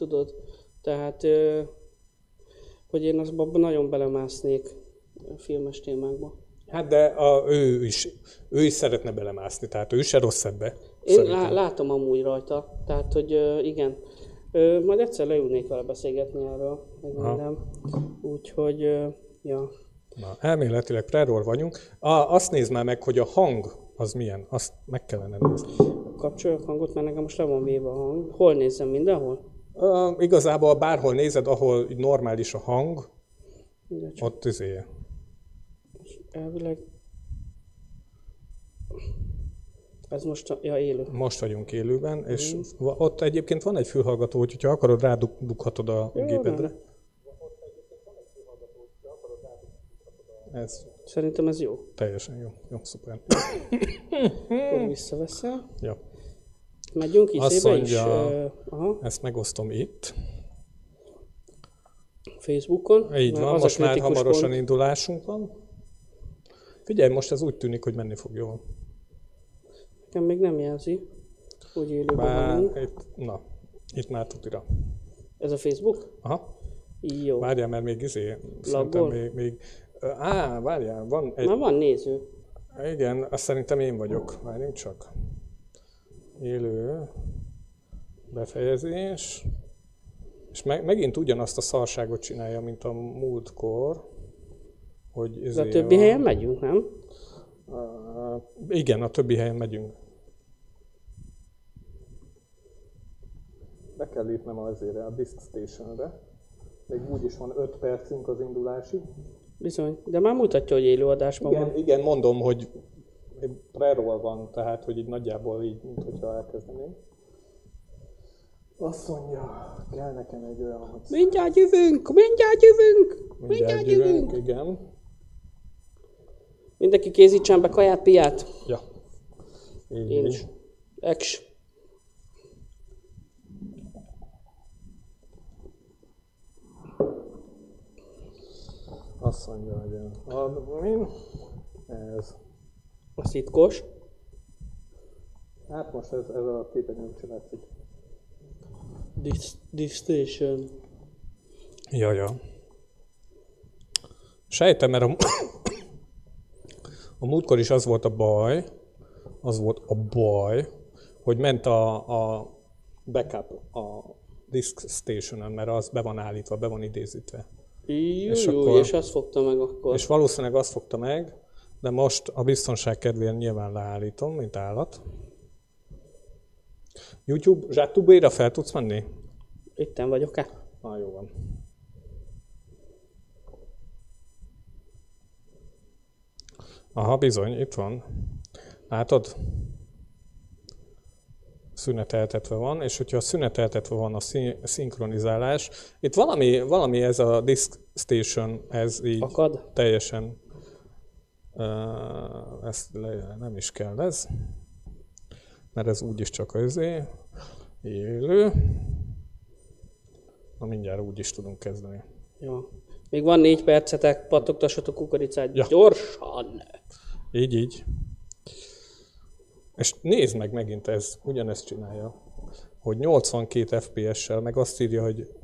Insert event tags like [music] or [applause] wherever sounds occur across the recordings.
tudod. Tehát, hogy én azban nagyon belemásznék filmes témákba. Hát de a, ő, is, ő is szeretne belemászni, tehát ő se rossz ebbe. Én szerintem. lá- látom amúgy rajta, tehát, hogy igen. Ö, majd egyszer leülnék vele beszélgetni erről, meg minden. Úgyhogy, ö, ja. Na, elméletileg prerról vagyunk. A, azt nézd már meg, hogy a hang az milyen. Azt meg kellene nézni. Kapcsoljak hangot, mert nekem most le van véve a hang. Hol nézzem, mindenhol? Uh, igazából bárhol nézed, ahol normális a hang, Mindegy, csak ott izé. elvileg... Ez most, a, ja, élő. Most vagyunk élőben, és va- ott egyébként van egy fülhallgató, úgyhogy ha akarod, rádughatod a Jó, gépedre. Ez Szerintem ez jó. teljesen jó. Jó, szuper. Akkor visszaveszem. Jó. Megyünk Azt is. mondja- ö, aha, Ezt megosztom itt. Facebookon. Így van, most már hamarosan pont. indulásunk van. Figyelj, most ez úgy tűnik, hogy menni fog jól. Nekem még nem jelzi, hogy élőben Bár itt, na, itt már tutira. Ez a Facebook? Aha, Jó. várjál, mert még izé, szerintem még, még, á, várjál, van egy, Már van néző. igen, azt szerintem én vagyok, várjunk csak. Élő, befejezés, és me, megint ugyanazt a szarságot csinálja, mint a múltkor, hogy De a többi van. helyen megyünk, nem? Uh, igen, a többi helyen megyünk. Be kell lépnem azért a Disk Station-re. Még úgy is van 5 percünk az indulásig. Bizony. De már mutatja, hogy élőadásban Igen, van. igen, mondom, hogy pre-roll van, tehát hogy így nagyjából így, mint hogyha elkezdenénk. Azt mondja, kell nekem egy olyan, hogy Mindjárt jövünk! Mindjárt jövünk! Mindjárt jövünk! igen. Mindenki készítsen be kaját, piát. Ja. Így, Én is. Ex. Azt mondja, hogy admin, ez. A szitkos. Hát most ez, ez a képernyőn sem látszik. This, this station. Ja, ja. Sejtem, mert a, a múltkor is az volt a baj, az volt a baj, hogy ment a, a backup a disk station mert az be van állítva, be van idézítve. Jó, És jó, akkor- és azt fogta meg akkor. És valószínűleg azt fogta meg, de most a biztonság kedvéért nyilván leállítom, mint állat. YouTube, zsáktubéra fel tudsz menni? Itten vagyok-e? Na, jó van. Aha, bizony, itt van. Látod? Szüneteltetve van, és hogyha szüneteltetve van a szín- szinkronizálás, itt valami, valami ez a disk station, ez így Akad? teljesen ezt le, nem is kell ez, mert ez úgyis csak özé, élő. Na mindjárt úgy is tudunk kezdeni. Jó. Még van négy percetek, pattogtassatok kukoricát Ja. gyorsan. Így, így. És nézd meg megint ez, ugyanezt csinálja, hogy 82 FPS-sel, meg azt írja, hogy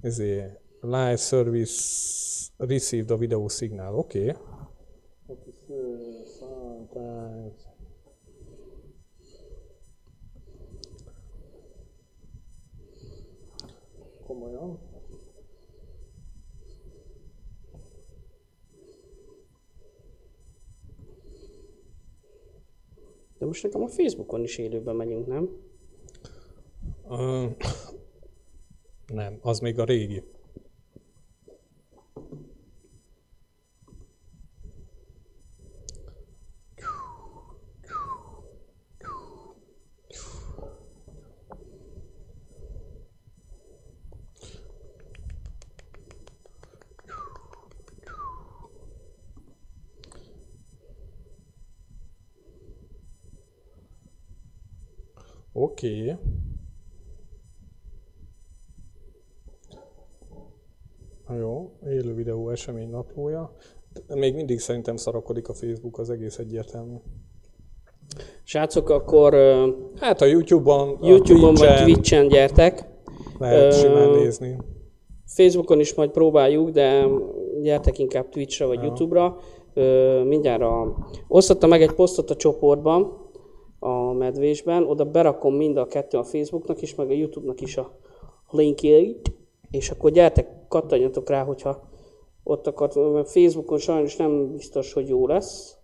ezé, live service received a video signal, oké. Okay. Komolyan. De most nekem a Facebookon is élőben megyünk, nem? Ö, nem, az még a régi. Oké. Okay. Jó, élő videó esemény naplója. Még mindig szerintem szarakodik a Facebook, az egész egyértelmű. Srácok, akkor Hát a YouTube-on, YouTube-on vagy Twitch-en, Twitch-en gyertek, lehet simán nézni. Facebookon is majd próbáljuk, de gyertek inkább Twitchre vagy Ja. YouTube-ra. Ö, mindjárt a... osztottam meg egy posztot a csoportban, a medvésben, oda berakom mind a kettő a Facebooknak is, meg a YouTube-nak is a linkjeit, és akkor gyertek, kattanjatok rá, hogyha ott akart, mert Facebookon sajnos nem biztos, hogy jó lesz.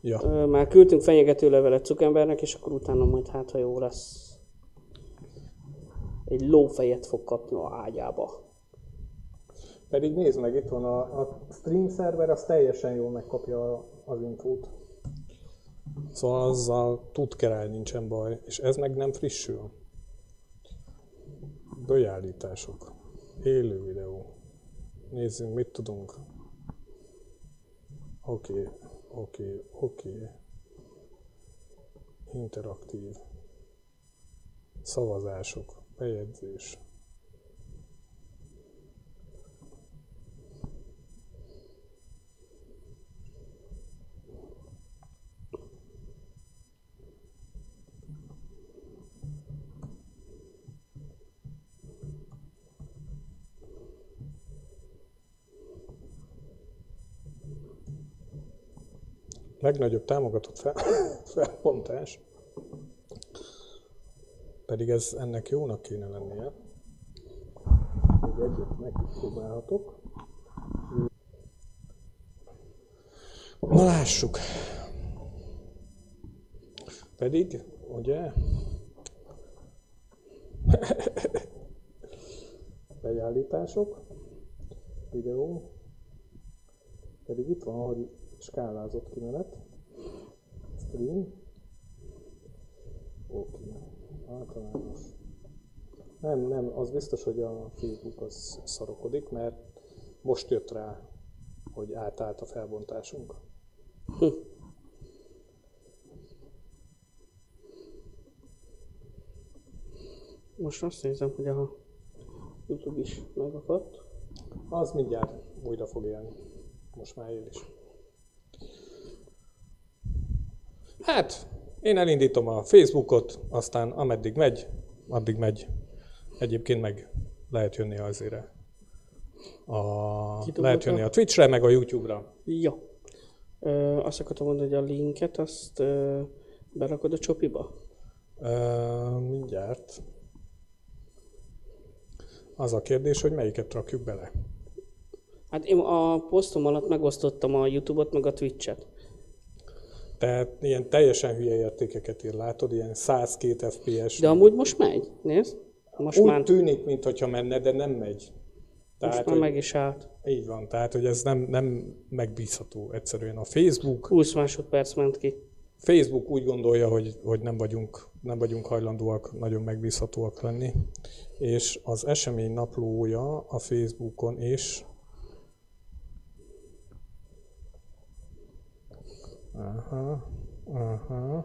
Ja. Már küldtünk fenyegető levelet Zuckerbergnek, és akkor utána majd hát, ha jó lesz. Egy lófejet fog kapni a ágyába. Pedig nézd meg, itt van a, a stream szerver, az teljesen jól megkapja az infót. Szóval azzal tud kerel, nincsen baj. És ez meg nem frissül. Beállítások. Élő videó. Nézzünk, mit tudunk. Oké, oké, oké. Interaktív. Szavazások. Bejegyzés. Legnagyobb támogatott fel, [coughs] felbontás, pedig ez ennek jónak kéne lennie. Még egyet megpróbálhatok. Na lássuk. Pedig, ugye? [laughs] Beállítások, videó, pedig itt van, hogy skálázott kimenet. Stream. Oké. Általános. Nem, nem, az biztos, hogy a Facebook az szarokodik, mert most jött rá, hogy átállt a felbontásunk. Most azt nézem, hogy a YouTube is megakadt. Az mindjárt újra fog élni. Most már él is. Hát, én elindítom a Facebookot, aztán ameddig megy, addig megy. Egyébként meg lehet jönni azért a, lehet jönni a Twitchre, meg a YouTube-ra. Ja. Ö, azt akartam mondani, hogy a linket azt ö, berakod a csopiba? Ö, mindjárt. Az a kérdés, hogy melyiket rakjuk bele. Hát én a posztom alatt megosztottam a YouTube-ot, meg a Twitch-et. Tehát ilyen teljesen hülye értékeket ír, látod? Ilyen 102 FPS. De amúgy most megy, nézd. Most Úgy már, tűnik, mintha menne, de nem megy. most Tehát, már hogy, meg is állt. így van, tehát hogy ez nem, nem megbízható egyszerűen. A Facebook, 20 másodperc ment ki. Facebook úgy gondolja, hogy, hogy nem, vagyunk, nem vagyunk hajlandóak nagyon megbízhatóak lenni, és az esemény naplója a Facebookon is Aha, aha.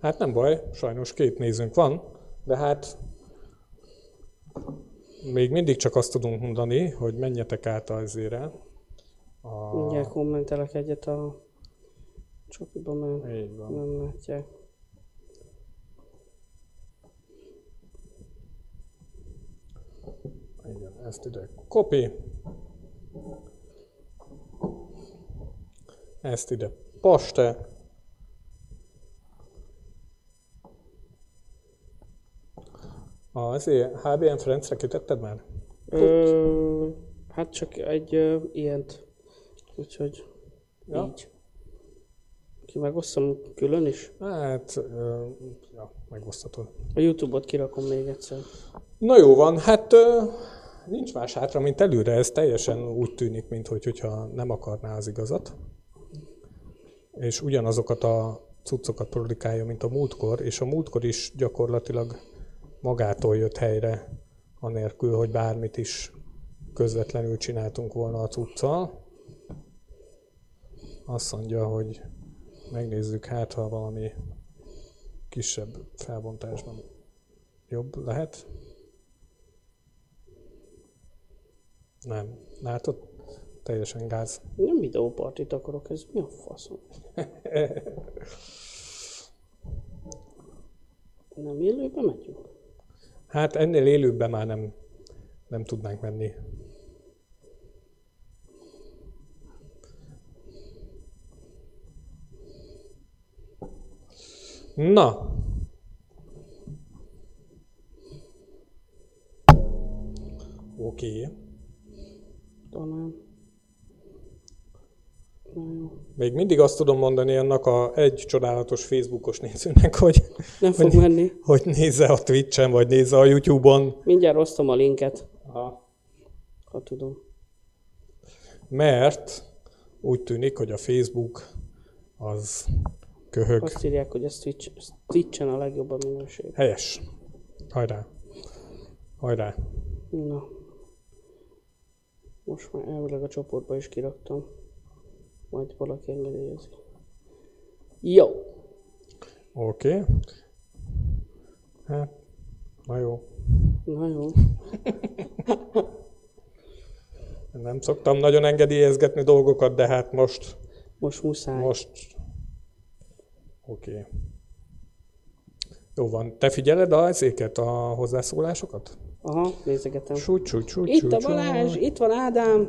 Hát nem baj, sajnos két nézőnk van, de hát még mindig csak azt tudunk mondani, hogy menjetek át azért a... Mindjárt kommentelek egyet a csopiba, mert Így van. nem látják. Igen, ezt ide copy. Ezt ide paste. A azért HBN Friends-re kitetted már? Ö, hát csak egy ö, ilyent. Úgyhogy Ja. így. Ki megosztom külön is? Hát, ö, ja, megosztatod. A YouTube-ot kirakom még egyszer. Na jó van, hát ö, nincs más hátra, mint előre. Ez teljesen úgy tűnik, mint hogy, hogyha nem akarná az igazat. És ugyanazokat a cuccokat produkálja, mint a múltkor, és a múltkor is gyakorlatilag magától jött helyre, anélkül, hogy bármit is közvetlenül csináltunk volna a cuccal. Azt mondja, hogy megnézzük hát, ha valami kisebb felbontásban jobb lehet. Nem. Látod? Teljesen gáz. Nem videópartit akarok, ez mi a faszom? [laughs] Nem élőbe megyünk? Hát ennél élőbben már nem, nem tudnánk menni. Na. Oké. Okay. Talán. Még mindig azt tudom mondani annak a egy csodálatos Facebookos nézőnek, hogy, Nem fog hogy, menni. hogy nézze a Twitch-en, vagy nézze a YouTube-on. Mindjárt osztom a linket, Aha. ha tudom. Mert úgy tűnik, hogy a Facebook az köhög. Azt írják, hogy ez Twitch, Twitch-en a legjobb a minőség. Helyes. Hajrá. Hajrá. Na. Most már elvileg a csoportba is kiraktam. Majd valaki engedélyezi. Jó. Oké. Okay. Hát, na jó. Na jó. [laughs] Nem szoktam nagyon engedélyezgetni dolgokat, de hát most, Most muszáj. most... Oké. Okay. Jó van. Te figyeled a ezéket, a hozzászólásokat? Aha, nézegetem. Súgy, súgy, súgy, Itt a Balázs, itt van Ádám,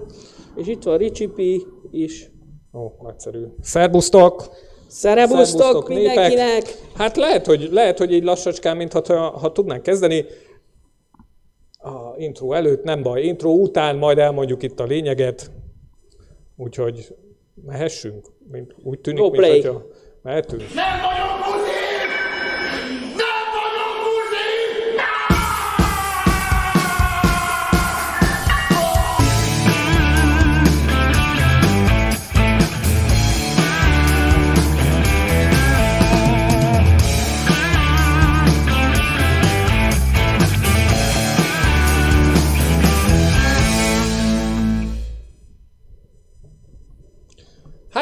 és itt van Ricsipi is. Ó, nagyszerű. Szerbusztok! Szerebusztok Szerbusztok, népek! mindenkinek! Hát lehet, hogy, lehet, hogy így lassacskán, mintha ha tudnánk kezdeni. A intro előtt nem baj, intro után majd elmondjuk itt a lényeget. Úgyhogy mehessünk. Mint, úgy tűnik, Go mint play. hogyha mehetünk. Nem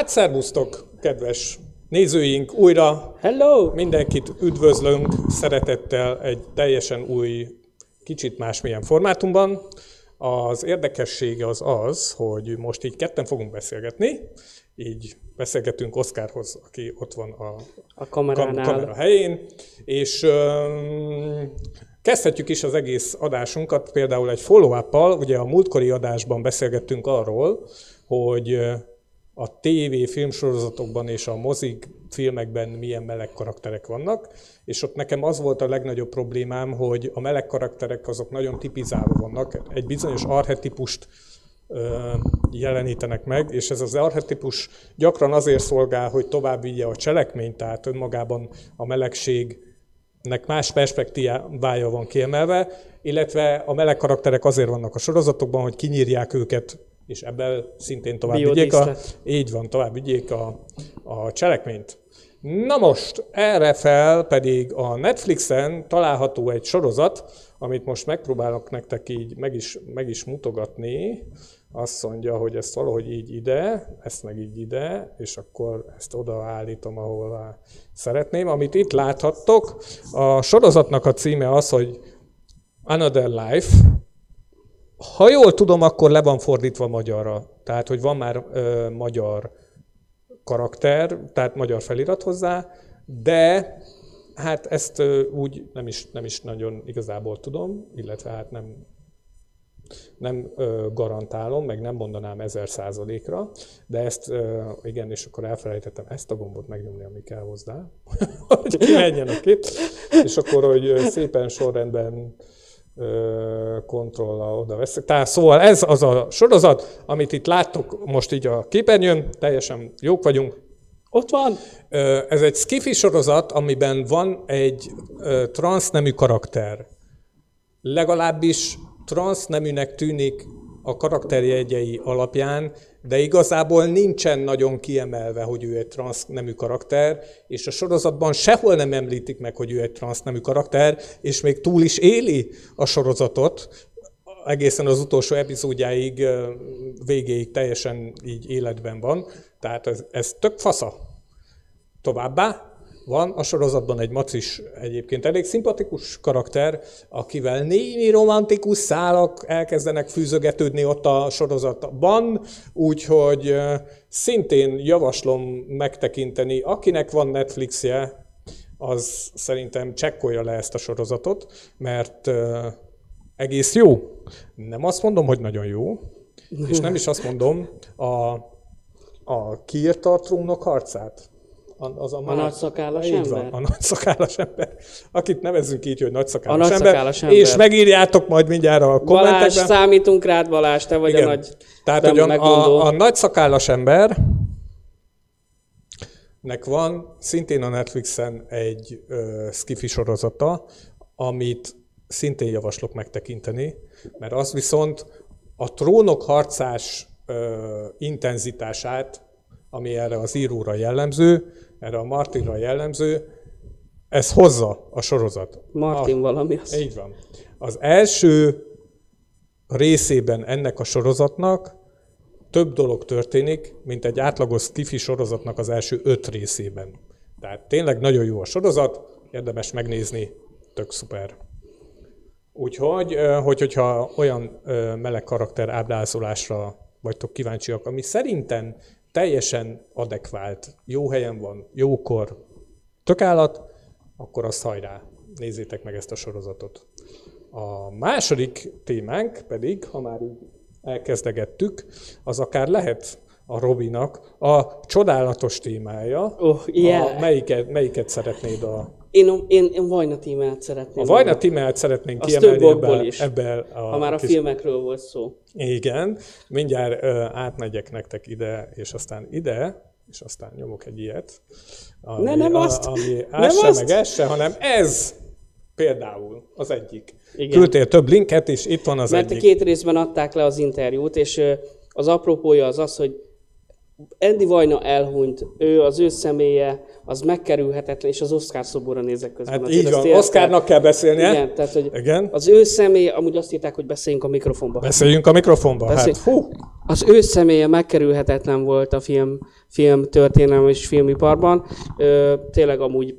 Hát szervusztok, kedves nézőink, újra Hello! Mindenkit üdvözlünk szeretettel egy teljesen új, kicsit másmilyen formátumban. Az érdekessége az az, hogy most így ketten fogunk beszélgetni, így beszélgetünk Oszkárhoz, aki ott van a A kam- kameránál. kamera helyén, és öm, kezdhetjük is az egész adásunkat például egy follow Ugye a múltkori adásban beszélgettünk arról, hogy a TV filmsorozatokban és a mozik filmekben milyen meleg karakterek vannak, és ott nekem az volt a legnagyobb problémám, hogy a meleg karakterek azok nagyon tipizálva vannak, egy bizonyos arhetipust ö, jelenítenek meg, és ez az arhetipus gyakran azért szolgál, hogy tovább vigye a cselekményt, tehát önmagában a melegségnek más perspektívája van kiemelve, illetve a meleg karakterek azért vannak a sorozatokban, hogy kinyírják őket, és ebben szintén tovább vigyék a, így van, tovább vigyék a, a cselekményt. Na most, erre fel pedig a Netflixen található egy sorozat, amit most megpróbálok nektek így meg is, meg is mutogatni. Azt mondja, hogy ezt valahogy így ide, ezt meg így ide, és akkor ezt odaállítom, ahol szeretném. Amit itt láthattok, a sorozatnak a címe az, hogy Another Life, ha jól tudom, akkor le van fordítva magyarra. Tehát, hogy van már ö, magyar karakter, tehát magyar felirat hozzá, de hát ezt ö, úgy nem is, nem is nagyon igazából tudom, illetve hát nem, nem ö, garantálom, meg nem mondanám ezer százalékra, de ezt, ö, igen, és akkor elfelejtettem ezt a gombot megnyomni, ami kell hozzá, [laughs] hogy kimenjen a kép, és akkor, hogy szépen sorrendben ö, kontrollal oda veszek. Tehát szóval ez az a sorozat, amit itt láttok most így a képernyőn, teljesen jók vagyunk. Ott van! Ez egy skifi sorozat, amiben van egy transznemű karakter. Legalábbis transzneműnek tűnik a karakterjegyei alapján, de igazából nincsen nagyon kiemelve, hogy ő egy transznemű karakter, és a sorozatban sehol nem említik meg, hogy ő egy transznemű karakter, és még túl is éli a sorozatot, egészen az utolsó epizódjáig, végéig teljesen így életben van. Tehát ez, ez tök fasza. Továbbá van a sorozatban egy macis, egyébként elég szimpatikus karakter, akivel némi romantikus szálak elkezdenek fűzögetődni ott a sorozatban, úgyhogy szintén javaslom megtekinteni, akinek van Netflixje, az szerintem csekkolja le ezt a sorozatot, mert egész jó. Nem azt mondom, hogy nagyon jó, és nem is azt mondom, a, a kiírta a trónok harcát. Az a, A nagyszakállas ember? Van, a nagyszakállas ember. Akit nevezzünk így, hogy nagyszakállas, A nagyszakállas ember. És megírjátok majd mindjárt a Balázs, kommentekben. számítunk rád, Balázs, te vagy Igen. a nagy Tehát, te hogy a, a, a nagyszakállas ember nek van szintén a Netflixen egy ö, skifi sorozata, amit szintén javaslok megtekinteni, mert az viszont a trónok harcás ö, intenzitását, ami erre az íróra jellemző, erre a Martinra jellemző, ez hozza a sorozat. Martin valami az. Így van. Az első részében ennek a sorozatnak több dolog történik, mint egy átlagos skifi sorozatnak az első öt részében. Tehát tényleg nagyon jó a sorozat, érdemes megnézni, tök szuper. Úgyhogy, hogy, hogyha olyan meleg karakter ábrázolásra vagytok kíváncsiak, ami szerintem teljesen adekvált, jó helyen van, jókor, tökállat, akkor azt hajrá, nézzétek meg ezt a sorozatot. A második témánk pedig, ha már így elkezdegettük, az akár lehet a Robinak a csodálatos témája. Oh, yeah. a, melyiket, melyiket szeretnéd a... Én, én, én Vajna tímát szeretném. A Vajna témát szeretnénk Az kiemelni több okból ebbe, is. ebbe a, Ha már a kis- filmekről volt szó. Igen, mindjárt ö, átmegyek nektek ide, és aztán ide, és aztán nyomok egy ilyet. Ami, Ne, nem a- azt! Ami Nem se, azt! meg ez se, hanem ez például az egyik. Igen. Küldtél több linket, és itt van az Mert egyik. két részben adták le az interjút, és az apropója az az, hogy Andy Vajna elhunyt, ő, az ő személye, az megkerülhetetlen, és az Oscar szoborra nézek közben. Hát azért így van? Oscarnak kell beszélnie. Igen, tehát hogy Igen. az ő személye, amúgy azt írták, hogy beszéljünk a mikrofonba. Beszéljünk a mikrofonba. Beszélj- Hát, fú, Az ő személye megkerülhetetlen volt a film, film történelem és filmiparban. Ö, tényleg amúgy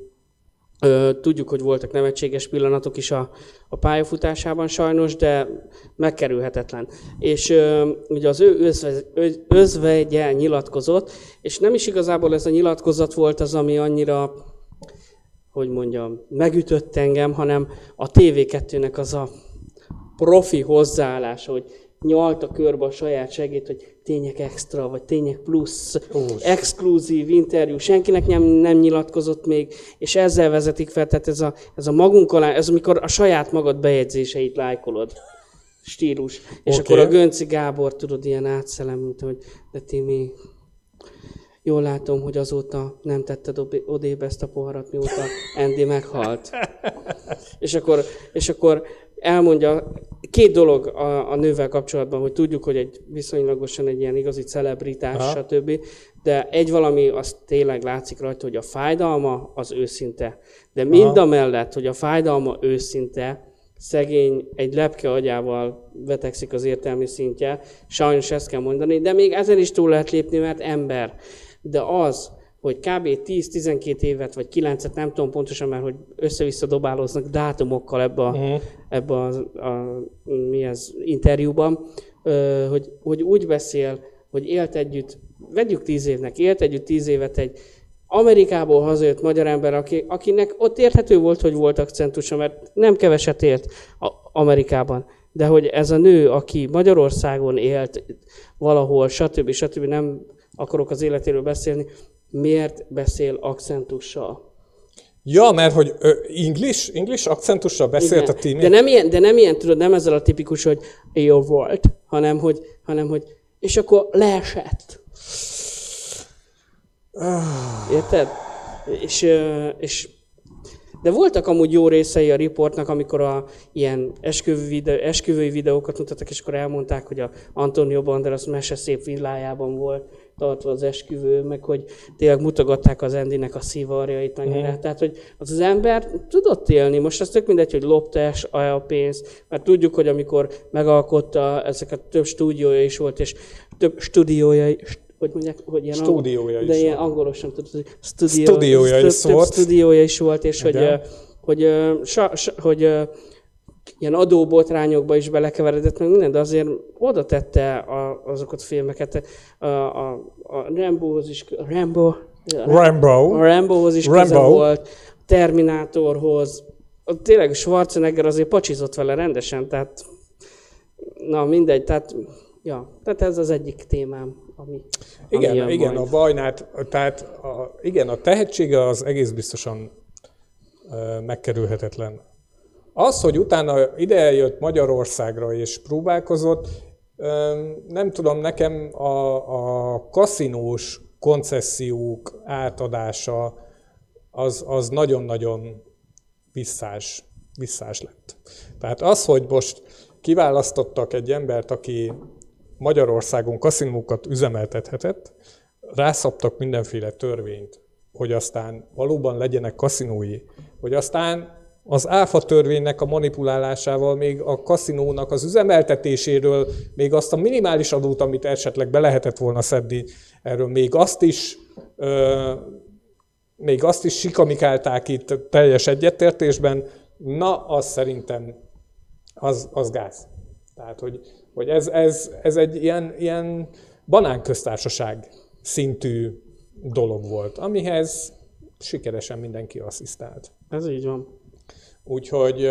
tudjuk, hogy voltak nevetséges pillanatok is a, a pályafutásában sajnos, de megkerülhetetlen. És ö, ugye az ő özve, öz- özvegye nyilatkozott, és nem is igazából ez a nyilatkozat volt az, ami annyira hogy mondjam, megütött engem, hanem a TV2-nek az a profi hozzáállása, hogy nyalta körbe a saját segít, hogy tények extra, vagy tények plusz, exkluzív interjú, senkinek nem, nem nyilatkozott még, és ezzel vezetik fel, tehát ez a, ez a magunk alá, ez amikor a saját magad bejegyzéseit lájkolod stílus. És Oké. akkor a Gönci Gábor, tudod, ilyen átszelem, mint hogy de Timi, jól látom, hogy azóta nem tetted odébb ezt a poharat, mióta Andy meghalt. [laughs] És akkor, és akkor elmondja két dolog a, a nővel kapcsolatban, hogy tudjuk, hogy egy viszonylagosan egy ilyen igazi celebritás, Aha. stb. De egy valami, az tényleg látszik rajta, hogy a fájdalma az őszinte. De mind a mellett, hogy a fájdalma őszinte, szegény egy lepke agyával vetekszik az értelmi szintje, sajnos ezt kell mondani, de még ezen is túl lehet lépni, mert ember. De az, hogy kb. 10-12 évet, vagy 9-et, nem tudom pontosan már, hogy össze-vissza dobálóznak dátumokkal ebbe a, Mhm. ebbe a, a, mi ez, interjúban, hogy, hogy úgy beszél, hogy élt együtt, vegyük 10 évnek, élt együtt 10 évet egy Amerikából hazajött magyar ember, aki, akinek ott érthető volt, hogy volt akcentusa, mert nem keveset élt Amerikában. De hogy ez a nő, aki Magyarországon élt valahol, stb. stb. nem akarok az életéről beszélni, miért beszél akcentussal? Ja, mert hogy ö, English, English akcentussal beszélt Igen. a Timi. De nem ilyen, de nem ilyen, tudod, nem ezzel a tipikus, hogy jó volt, hanem hogy, hanem hogy és akkor leesett. Érted? És, és de voltak amúgy jó részei a riportnak, amikor a ilyen esküvő videó, esküvői videókat mutattak, és akkor elmondták, hogy a Antonio Banderas mese szép villájában volt tartva az esküvő, meg hogy tényleg mutogatták az Endinek a szivarjait, meg mm. tehát, hogy az az ember tudott élni. Most az tök mindegy, hogy loptás, a pénzt, mert tudjuk, hogy amikor megalkotta ezeket több stúdiója is volt, és több stúdiója, st- hogy mondják, hogy ilyen Stúdiója de is ilyen volt. angolosan tudod, hogy stúdió, Stúdiója több, is több volt. stúdiója is volt, és hogy, Igen. hogy, sa, hogy ö, ilyen adóbotrányokba is belekeveredett, meg minden, de azért oda tette a, azokat a filmeket. A, a, a Rambohoz is, Rambo, Rambo. a Rambohoz is Rambo. köze volt, Terminátorhoz. Tényleg Schwarzenegger azért pacsizott vele rendesen, tehát na mindegy, tehát ja, tehát ez az egyik témám, ami, Igen, ami igen, majd. a bajnát, tehát a, igen, a tehetsége az egész biztosan megkerülhetetlen. Az, hogy utána ide jött Magyarországra és próbálkozott, nem tudom, nekem a, a kaszinós koncesziók átadása az, az nagyon-nagyon visszás, visszás lett. Tehát az, hogy most kiválasztottak egy embert, aki Magyarországon kaszinókat üzemeltethetett, rászabtak mindenféle törvényt, hogy aztán valóban legyenek kaszinói, hogy aztán az áfa törvénynek a manipulálásával még a kaszinónak az üzemeltetéséről, még azt a minimális adót, amit esetleg be lehetett volna szedni, erről még azt is ö, még azt is sikamikálták itt teljes egyetértésben, na, az szerintem az, az gáz. Tehát, hogy, hogy ez, ez, ez egy ilyen, ilyen banánköztársaság szintű dolog volt, amihez sikeresen mindenki asszisztált. Ez így van. Úgyhogy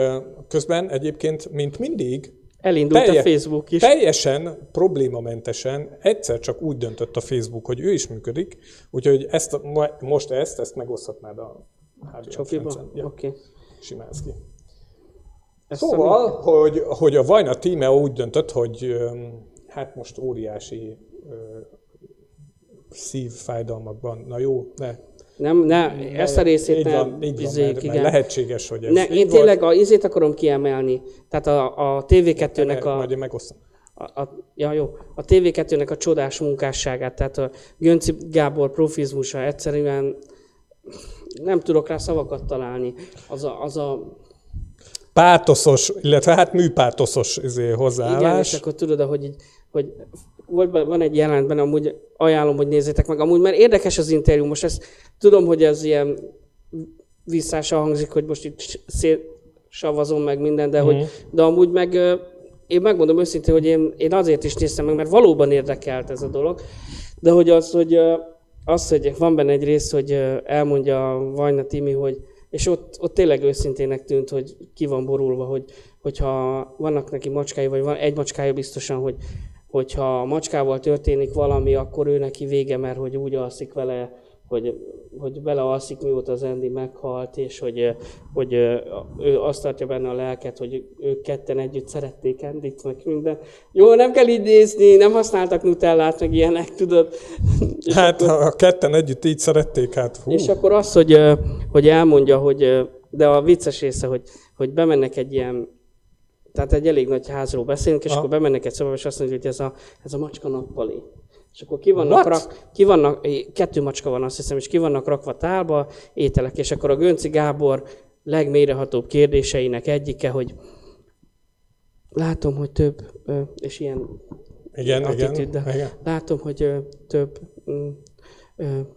közben egyébként, mint mindig, Elindult Telje- a Facebook is. Teljesen problémamentesen egyszer csak úgy döntött a Facebook, hogy ő is működik, úgyhogy ezt, a- most ezt, ezt megoszthatnád a rendszeren. Ja, Oké. Okay. Simánszki. Ezt a- Szóval, hogy, hogy a Vajna tíme úgy döntött, hogy hát most óriási szívfájdalmakban, na jó, ne. Nem, ne, ezt a részét így ne van, így van, mert, mert igen. lehetséges, hogy ez Ne, én volt. tényleg a izét akarom kiemelni. Tehát a, a TV2-nek a, Majd én megosztom. a, a, ja, jó, a TV2-nek a csodás munkásságát, tehát a Gönci Gábor profizmusa egyszerűen nem tudok rá szavakat találni. Az a, az a Pátoszos, illetve hát műpátoszos izé, igen, és hozzáállás. akkor tudod, hogy, így, hogy volt, van egy jelentben, amúgy ajánlom, hogy nézzétek meg. Amúgy mert érdekes az interjú, most ezt tudom, hogy ez ilyen visszással hangzik, hogy most itt szétsavazom meg minden, de, Mhm. hogy, de amúgy meg én megmondom őszintén, hogy én, én azért is néztem meg, mert valóban érdekelt ez a dolog, de hogy az, hogy az, hogy van benne egy rész, hogy elmondja a Vajna Timi, hogy és ott, ott tényleg őszintének tűnt, hogy ki van borulva, hogy, hogyha vannak neki macskái, vagy van egy macskája biztosan, hogy hogyha a macskával történik valami, akkor ő neki vége, mert hogy úgy alszik vele, hogy, hogy vele alszik, mióta az Andy meghalt, és hogy, hogy ő azt tartja benne a lelket, hogy ők ketten együtt szerették Andyt, meg minden. Jó, nem kell így nézni, nem használtak nutellát, meg ilyenek, tudod. Hát ha a ketten együtt így szerették, hát hú. és akkor az, hogy, hogy elmondja, hogy, de a vicces része, hogy, hogy bemennek egy ilyen, tehát egy elég nagy házról beszélünk, és Aha. akkor bemennek egy szobába, és azt mondjuk, hogy ez a, ez a macska nappali. És akkor ki vannak, What? rak, ki vannak, kettő macska van azt hiszem, és ki vannak rakva tálba ételek, és akkor a Gönci Gábor legmélyrehatóbb kérdéseinek egyike, hogy látom, hogy több, és ilyen igen, igen, attitűddel. igen. Látom, hogy több mm,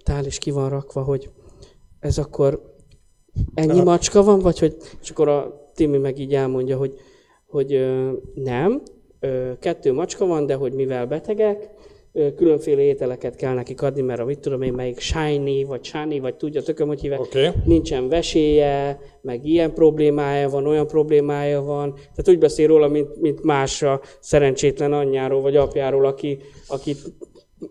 tál is ki van rakva, hogy ez akkor ennyi macska van, vagy hogy, és akkor a Timi meg így elmondja, hogy, hogy ö, nem, ö, kettő macska van, de hogy mivel betegek, ö, különféle ételeket kell nekik adni, mert a mit tudom én, melyik shiny, vagy shiny, vagy tudja tököm, hogy hívják. Okay. nincsen veséje, meg ilyen problémája van, olyan problémája van. Tehát úgy beszél róla, mint, mint más a szerencsétlen anyjáról vagy apjáról, aki, akit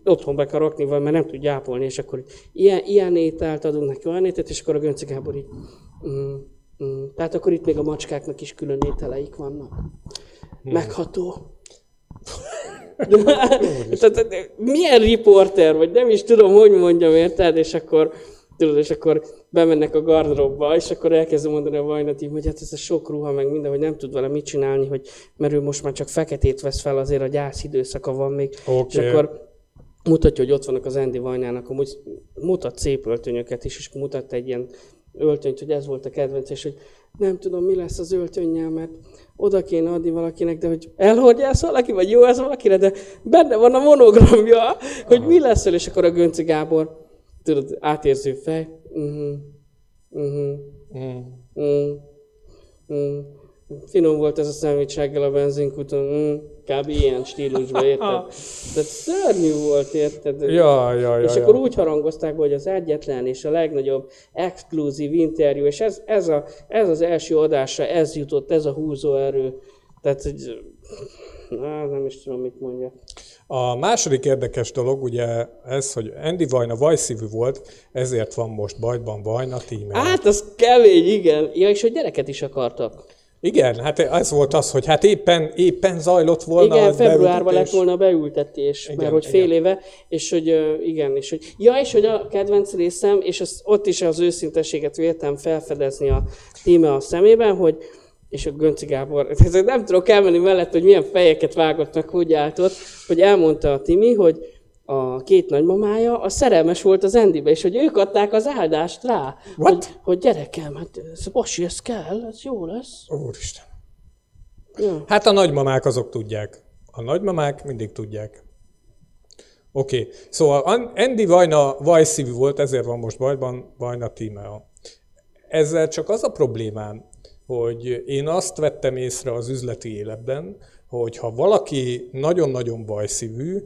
otthon be kell rakni, vagy mert nem tud ápolni, és akkor ilyen, ilyen ételt adunk neki, olyan ételt, és akkor a Gönci Gábor így, mm, mm. Tehát akkor itt még a macskáknak is külön ételeik vannak. Megható. [laughs] Tehát, milyen riporter, vagy nem is tudom, hogy mondjam, érted? És akkor, tudod, és akkor bemennek a gardróbba, és akkor elkezdem mondani a vajnatim, hogy hát ez a sok ruha, meg minden, hogy nem tud vele mit csinálni, hogy, mert ő most már csak feketét vesz fel, azért a gyász időszaka van még. Oké. És akkor mutatja, hogy ott vannak az Andy Vajnának, amúgy mutat szép öltönyöket is, és mutatta egy ilyen öltönyt, hogy ez volt a kedvenc, és hogy nem tudom, mi lesz az öltönnyel, mert oda kéne adni valakinek, de hogy elhordjász valaki, vagy jó ez valakire, de benne van a monogramja, hogy mi lesz és akkor a Gönci Gábor, tudod, átérző fej, uh-huh, uh-huh, uh-huh, uh-huh. Finom volt ez a reggel a benzinkúton, mm, kb. ilyen stílusban, érted? Tehát szörnyű volt, érted? Ja, ja, ja, és ja. akkor úgy harangozták, hogy az egyetlen és a legnagyobb exkluzív interjú, és ez, ez, a, ez az első adásra, ez jutott, ez a húzóerő. Tehát, hogy, na, nem is tudom, mit mondja. A második érdekes dolog ugye ez, hogy Andy Vajna vajszívű volt, ezért van most bajban Vajna tíme. Hát, az kemény, igen. Ja, és hogy gyereket is akartak. Igen, hát ez volt az, hogy hát éppen, éppen zajlott volna Igen, februárban lett volna beültetés, Igen, mert hogy fél igen. éve, és hogy igen, és hogy, ja, és hogy a kedvenc részem, és az, ott is az őszintességet véltem felfedezni a tíme a szemében, hogy és a Gönci Gábor, [laughs] nem tudok elmenni mellett, hogy milyen fejeket vágott meg, hogy állt ott, hogy elmondta a Timi, hogy a két nagymamája a szerelmes volt az Endibe, és hogy ők adták az áldást rá, What? hogy, hogy gyerekem, hát ez basi, ez kell, ez jó lesz. Úristen. Ja. Hát a nagymamák azok tudják. A nagymamák mindig tudják. Oké, okay. szóval An- Andy Vajna vajszívű volt, ezért van most bajban Vajna tímea. Ezzel csak az a problémám, hogy én azt vettem észre az üzleti életben, hogy ha valaki nagyon-nagyon vajszívű,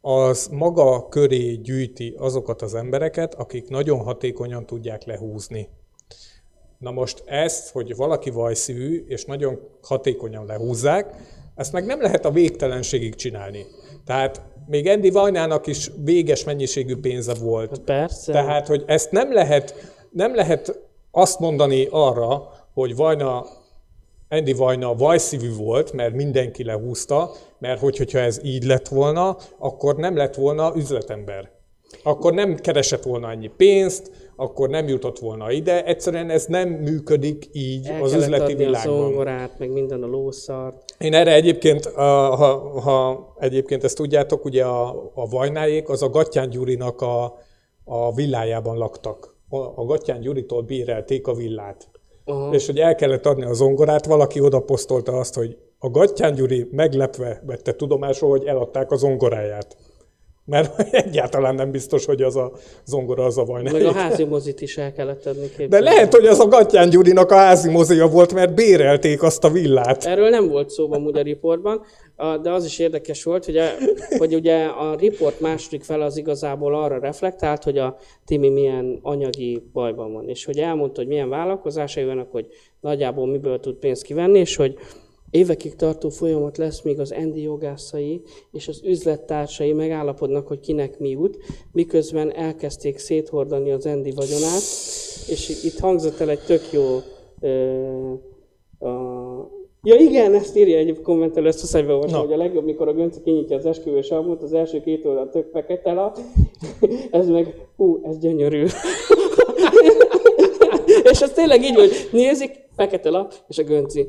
az maga köré gyűjti azokat az embereket, akik nagyon hatékonyan tudják lehúzni. Na most ezt, hogy valaki vajszívű, és nagyon hatékonyan lehúzzák, ezt meg nem lehet a végtelenségig csinálni. Tehát még Andy Vajnának is véges mennyiségű pénze volt. Persze. Tehát, hogy ezt nem lehet, nem lehet azt mondani arra, hogy Vajna, Andy Vajna vajszívű volt, mert mindenki lehúzta, mert hogy, hogyha ez így lett volna, akkor nem lett volna üzletember. Akkor nem keresett volna annyi pénzt, akkor nem jutott volna ide. Egyszerűen ez nem működik így El az üzleti adni a világban. zongorát, meg minden a lószart. Én erre egyébként, ha, ha egyébként ezt tudjátok, ugye a, a Vajnáék, az a Gattyán Gyurinak a, a villájában laktak. A, a Gattyán Gyuritól bérelték a villát. Aha. És hogy el kellett adni a zongorát, valaki oda posztolta azt, hogy a Gattyán Gyuri meglepve vette tudomásul, hogy eladták a zongoráját. Mert [laughs] egyáltalán nem biztos, hogy az a zongora az a Meg a házi mozit is el kellett adni De képzelni. lehet, hogy az a Gattyán Gyurinak a házi mozia volt, mert bérelték azt a villát. Erről nem volt szó amúgy a riportban, de az is érdekes volt, hogy, a, hogy ugye a riport második fele az igazából arra reflektált, hogy a Timi milyen anyagi bajban van, és hogy elmondta, hogy milyen vállalkozásai vannak, hogy nagyjából miből tud pénzt kivenni, és hogy évekig tartó folyamat lesz, míg az Endi jogászai és az üzlettársai megállapodnak, hogy kinek mi jut, miközben elkezdték széthordani az Endi vagyonát, és itt hangzott el egy tök jó ö, a... Ja igen, ezt írja egy kommentelő, ezt muszáj beolvasni, Na. hogy a legjobb, mikor a Gönci kinyitja az esküvős albumot, az első két oldal tök fekete lap, ez meg, hú, ez gyönyörű. [laughs] és ez tényleg így, hogy nézik, fekete lap, és a Gönci,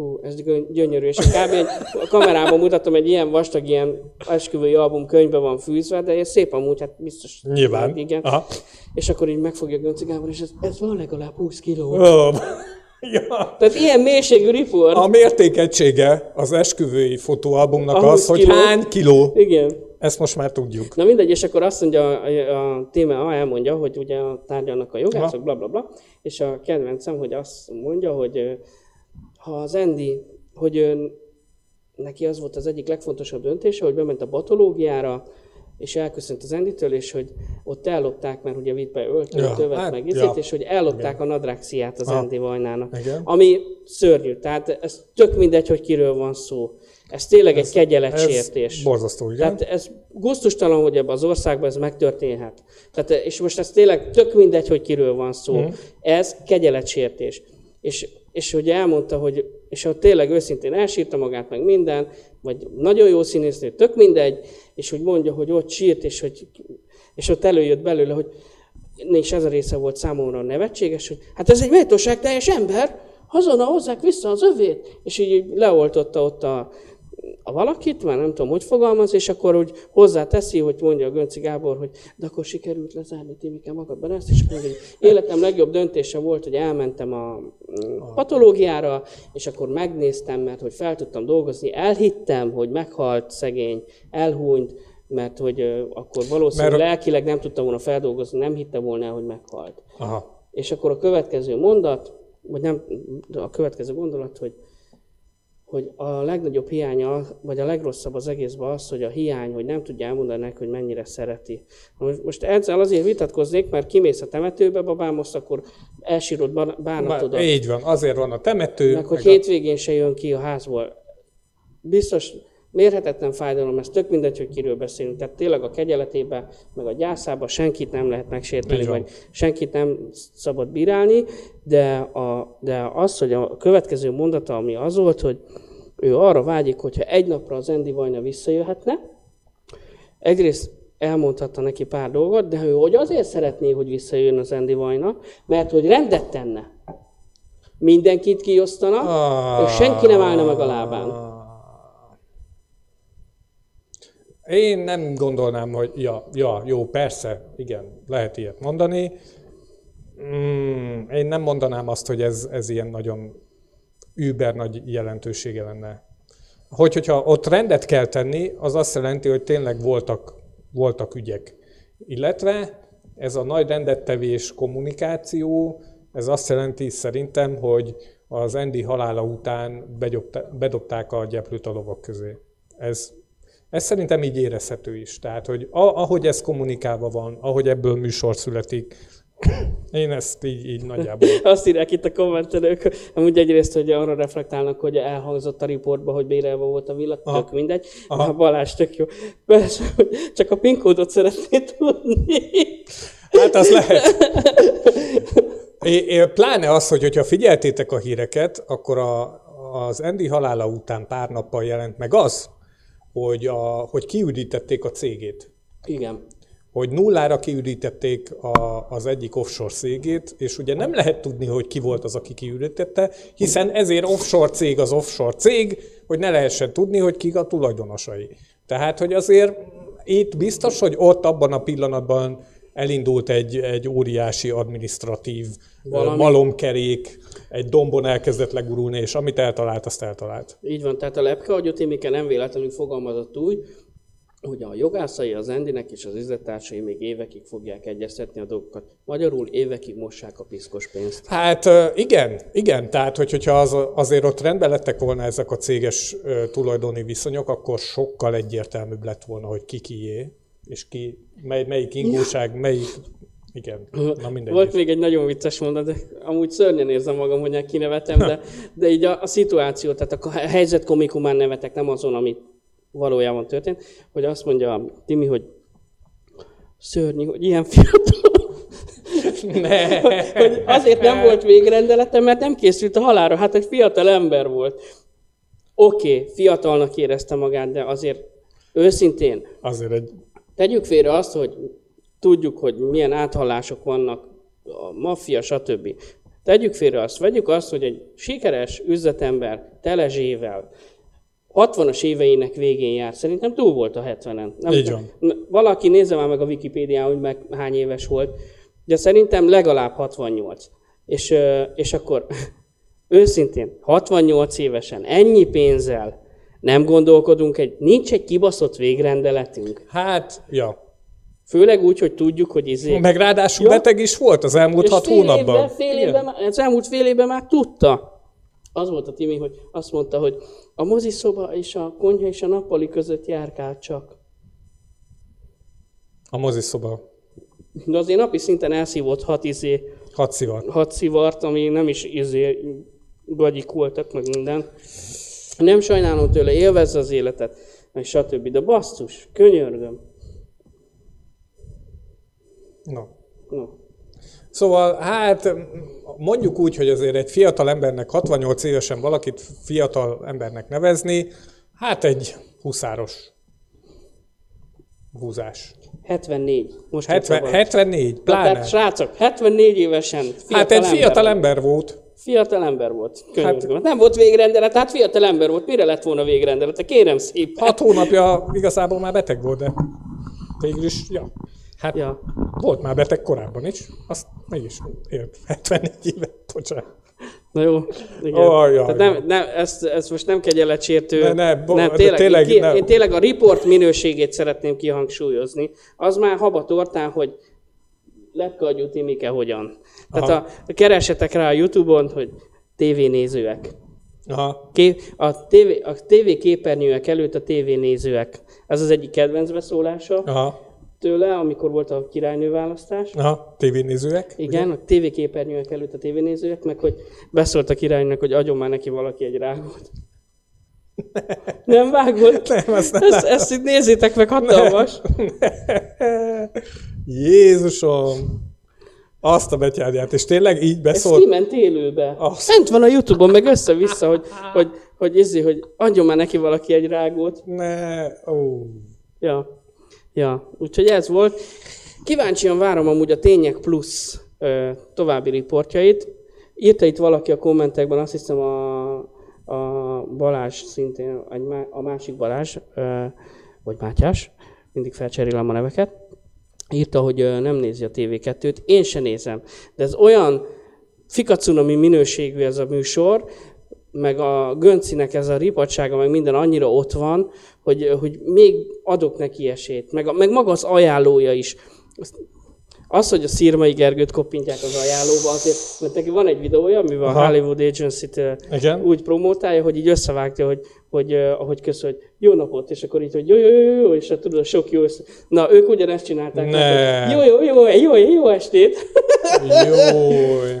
hú, ez gyönyörű, és kb. egy, a kamerában mutatom, egy ilyen vastag, ilyen esküvői album könyvbe van fűzve, de ez szép amúgy, hát biztos. Nyilván. Hát igen. Aha. És akkor így megfogja Gönci Gábor, és ez, ez van legalább 20 kiló. Ó, [laughs] ja. Tehát ilyen mélységű riport. A mértékegysége az esküvői fotóalbumnak A 20 az, hogy kiló. hány kiló. Igen. Ezt most már tudjuk. Na mindegy, és akkor azt mondja, a, a téma elmondja, hogy ugye a tárgyalnak a jogászok, bla bla bla, és a kedvencem, hogy azt mondja, hogy az Andy, hogy ö, neki az volt az egyik legfontosabb döntése, hogy bement a batológiára, és elköszönt az Enditől, és hogy ott ellopták, mert ugye vitt be öltönyt, Ja, tövet, hát, meg izét, ja. és hogy ellopták a nadrágsziát az. Andy Vajnának. Igen. Ami szörnyű, tehát ez tök mindegy, hogy kiről van szó. Ez tényleg egy kegyeletsértés. Ez borzasztó, igen. Tehát ez gusztustalan, hogy ebben az országban ez megtörténhet. Tehát, és most ez tényleg tök mindegy, hogy kiről van szó. Mm. Ez kegyeletsértés. És, és hogy elmondta, hogy és hogy tényleg őszintén elsírta magát, meg minden, vagy nagyon jó színésznő, tök mindegy, és hogy mondja, hogy ott sírt, és, hogy, és ott előjött belőle, hogy és ez a része volt számomra nevetséges, hogy hát ez egy méltóság teljes ember, azonnal hozzák vissza az övét, és így leoltotta ott a, a valakit, már nem tudom, hogy fogalmaz, és akkor úgy hozzáteszi, hogy mondja a Gönci Gábor, hogy de akkor sikerült lezárni Timike magadban ezt, és mondja, hogy életem legjobb döntése volt, hogy elmentem a mm, patológiára, és akkor megnéztem, mert hogy fel tudtam dolgozni, elhittem, hogy meghalt szegény, elhúnyt, mert hogy akkor valószínűleg Mert- lelkileg nem tudta volna feldolgozni, nem hitte volna hogy meghalt. Aha. És akkor a következő mondat, vagy nem, a következő gondolat, hogy, hogy a legnagyobb hiánya, vagy a legrosszabb az egészben az, hogy a hiány, hogy nem tudja elmondani neki, hogy mennyire szereti. Most, most ezzel azért vitatkoznék, mert kimész a temetőbe, babám, most akkor elsírod bá- bánatodat. Már, így van, azért van a temető. Meg hogy meg a- hétvégén se jön ki a házból. Biztos mérhetetlen fájdalom, ez tök mindegy, hogy kiről beszélünk. Tehát tényleg a kegyeletébe, meg a gyászába senkit nem lehet megsérteni, vagy senkit nem szabad bírálni, de, a, de az, hogy a következő mondata, ami az volt, hogy ő arra vágyik, hogyha egy napra az Andy Vajna visszajöhetne, egyrészt elmondhatta neki pár dolgot, de ő hogy azért szeretné, hogy visszajön az Andy Vajna, mert hogy rendet tenne. Mindenkit kiosztana, és senki nem állna meg a lábán. Én nem gondolnám, hogy ja, ja, jó, persze, igen, lehet ilyet mondani. Mm, én nem mondanám azt, hogy ez, ez ilyen nagyon über nagy jelentősége lenne. Hogy, hogyha ott rendet kell tenni, az azt jelenti, hogy tényleg voltak, voltak ügyek. Illetve ez a nagy rendettevés kommunikáció, ez azt jelenti szerintem, hogy az Andy halála után bedobták a gyeplőt a lovak közé. Ez, ez szerintem így érezhető is. Tehát, hogy a, ahogy ez kommunikálva van, ahogy ebből műsor születik, én ezt így, így nagyjából... [laughs] Azt írják itt a kommentelők, amúgy egyrészt, hogy arra reflektálnak, hogy elhangzott a riportba, hogy bérelve volt a villa, Aha. tök mindegy. Aha. A Balázs tök jó. Persze, [laughs] csak a PIN kódot szeretné tudni. Hát az lehet. É, é, pláne az, hogy hogyha figyeltétek a híreket, akkor a, az Andy halála után pár nappal jelent meg az, hogy, a, hogy kiürítették a cégét. Igen. Hogy nullára kiürítették a, az egyik offshore cégét, és ugye nem lehet tudni, hogy ki volt az, aki kiürítette, hiszen ezért offshore cég az offshore cég, hogy ne lehessen tudni, hogy kik a tulajdonosai. Tehát, hogy azért itt biztos, hogy ott abban a pillanatban elindult egy, egy óriási administratív Valami. Malomkerék, egy dombon elkezdett legurulni, és amit eltalált, azt eltalált. Így van, tehát a lepke agyottimike nem véletlenül fogalmazott úgy, hogy a jogászai az Endinek és az üzlettársai még évekig fogják egyeztetni a dolgokat. Magyarul évekig mossák a piszkos pénzt. Hát igen, igen, tehát hogy, hogyha az, azért ott rendben lettek volna ezek a céges tulajdoni viszonyok, akkor sokkal egyértelműbb lett volna, hogy ki kié, és ki, mely, melyik ingóság, melyik, igen, na mindegy. Volt még egy nagyon vicces mondat, de amúgy szörnyen érzem magam, hogy kinevetem, de, de így a, a szituáció, tehát a helyzet komikumán nevetek, nem azon, ami valójában történt, hogy azt mondja a Timi, hogy szörnyű, hogy ilyen fiatal, [laughs] Ne. hogy azért nem volt végrendelete, mert nem készült a halára, hát egy fiatal ember volt. Oké, okay, fiatalnak érezte magát, de azért őszintén Azért egy, Tegyük félre azt, hogy tudjuk, hogy milyen áthallások vannak, a maffia, stb. Tegyük félre azt, vegyük azt, hogy egy sikeres üzletember telezsével 60-as éveinek végén jár. Szerintem túl volt a 70-en. Nem Így tudom. Valaki nézze már meg a Wikipédián, hogy meg hány éves volt, de szerintem legalább 68. És, és akkor [laughs] őszintén, 68 évesen, ennyi pénzzel nem gondolkodunk, egy, nincs egy kibaszott végrendeletünk. hát, ja. Főleg úgy, hogy tudjuk, hogy izé... Meg ráadásul Ja. beteg is volt az elmúlt És hat fél hónapban. Évben, fél évben, már- az elmúlt fél évben már tudta. Az volt a Timi, hogy azt mondta, hogy a moziszoba és a konyha és a nappali között járkál csak. A moziszoba. De azért napi szinten elszívott hat, izé, Hat szivat. hat szivart, ami nem is izé, gagyik voltak, meg minden. Nem sajnálom tőle, élvezze az életet, meg stb. De basszus, könyörgöm. No. No. Szóval, hát mondjuk úgy, hogy azért egy fiatal embernek, 68 évesen valakit fiatal embernek nevezni, hát egy huszáros húzás. 74. Most 70, itt van. 74, Na, pláne. Tehát srácok, 74 évesen Hát egy ember fiatal volt. ember volt. Fiatal ember volt. Könyörgöm. Hát, nem volt végrendelet, hát fiatal ember volt. Mire lett volna végrendelet? Kérem szépen. Hat hónapja igazából már beteg volt, de végül is, ja. Hát Ja. volt már beteg korábban is, azt mégis élt 74 évet, bocsánat. Na jó. Igen. Ó, jaj, Tehát nem, nem, ezt, ezt most nem kegyeletsértő. Ne, ne, bo- nem, tényleg, tényleg én, ki, nem. én tényleg a report minőségét szeretném kihangsúlyozni. Az már haba tortán, hogy lepkagyú Timike hogyan. Tehát a, keresetek rá a Youtube-on, hogy tévénézőek. Aha. Ké, a, TV, a TV képernyőek előtt a tévénézőek. Ez az egyik kedvenc beszólása Aha. tőle, amikor volt a királynő választás. Aha. tévénézőek. Igen, a TV képernyőek előtt a tévénézőek, meg hogy beszólt a királynak, hogy adjon már neki valaki egy rágót. [laughs] Nem vágott? Nem, azt nem ezt, ezt itt nézzétek meg, hatalmas. [laughs] Jézusom! Azt a betyárját, és tényleg így Ez beszólt. kiment élőbe. Azt. Fent van a Youtube-on, meg össze-vissza, hogy, hogy, hogy, izé, hogy adjon már neki valaki egy rágót. Ne, ó. Ja. Ja, úgyhogy ez volt. Kíváncsian várom amúgy a Tények Plus ö, további riportjait. Írta itt valaki a kommentekben, azt hiszem a, a Balázs szintén, a másik Balázs, ö, vagy Mátyás, mindig felcserélem a neveket, írta, hogy nem nézi a TV2-t. Én se nézem. De ez olyan fikacunami minőségű ez a műsor, meg a Göncinek ez a ripadsága, meg minden annyira ott van, hogy, hogy még adok neki esélyt. Meg, meg maga az ajánlója is. Az, hogy a Szirmai Gergőt koppintják az ajánlóba, azért, mert neki van egy videója, amivel a Aha. Hollywood Agency-t Igen. úgy promótálja, hogy így összevágja, hogy, hogy ahogy köszön, hogy jó napot, és akkor így, hogy jó, jó, jó, jó, és hát tudod, a sok jó össze... Na, ők ugyanezt csinálták. Ne. Jó, jó, jó, jó, jó, jó estét. Jój. [laughs]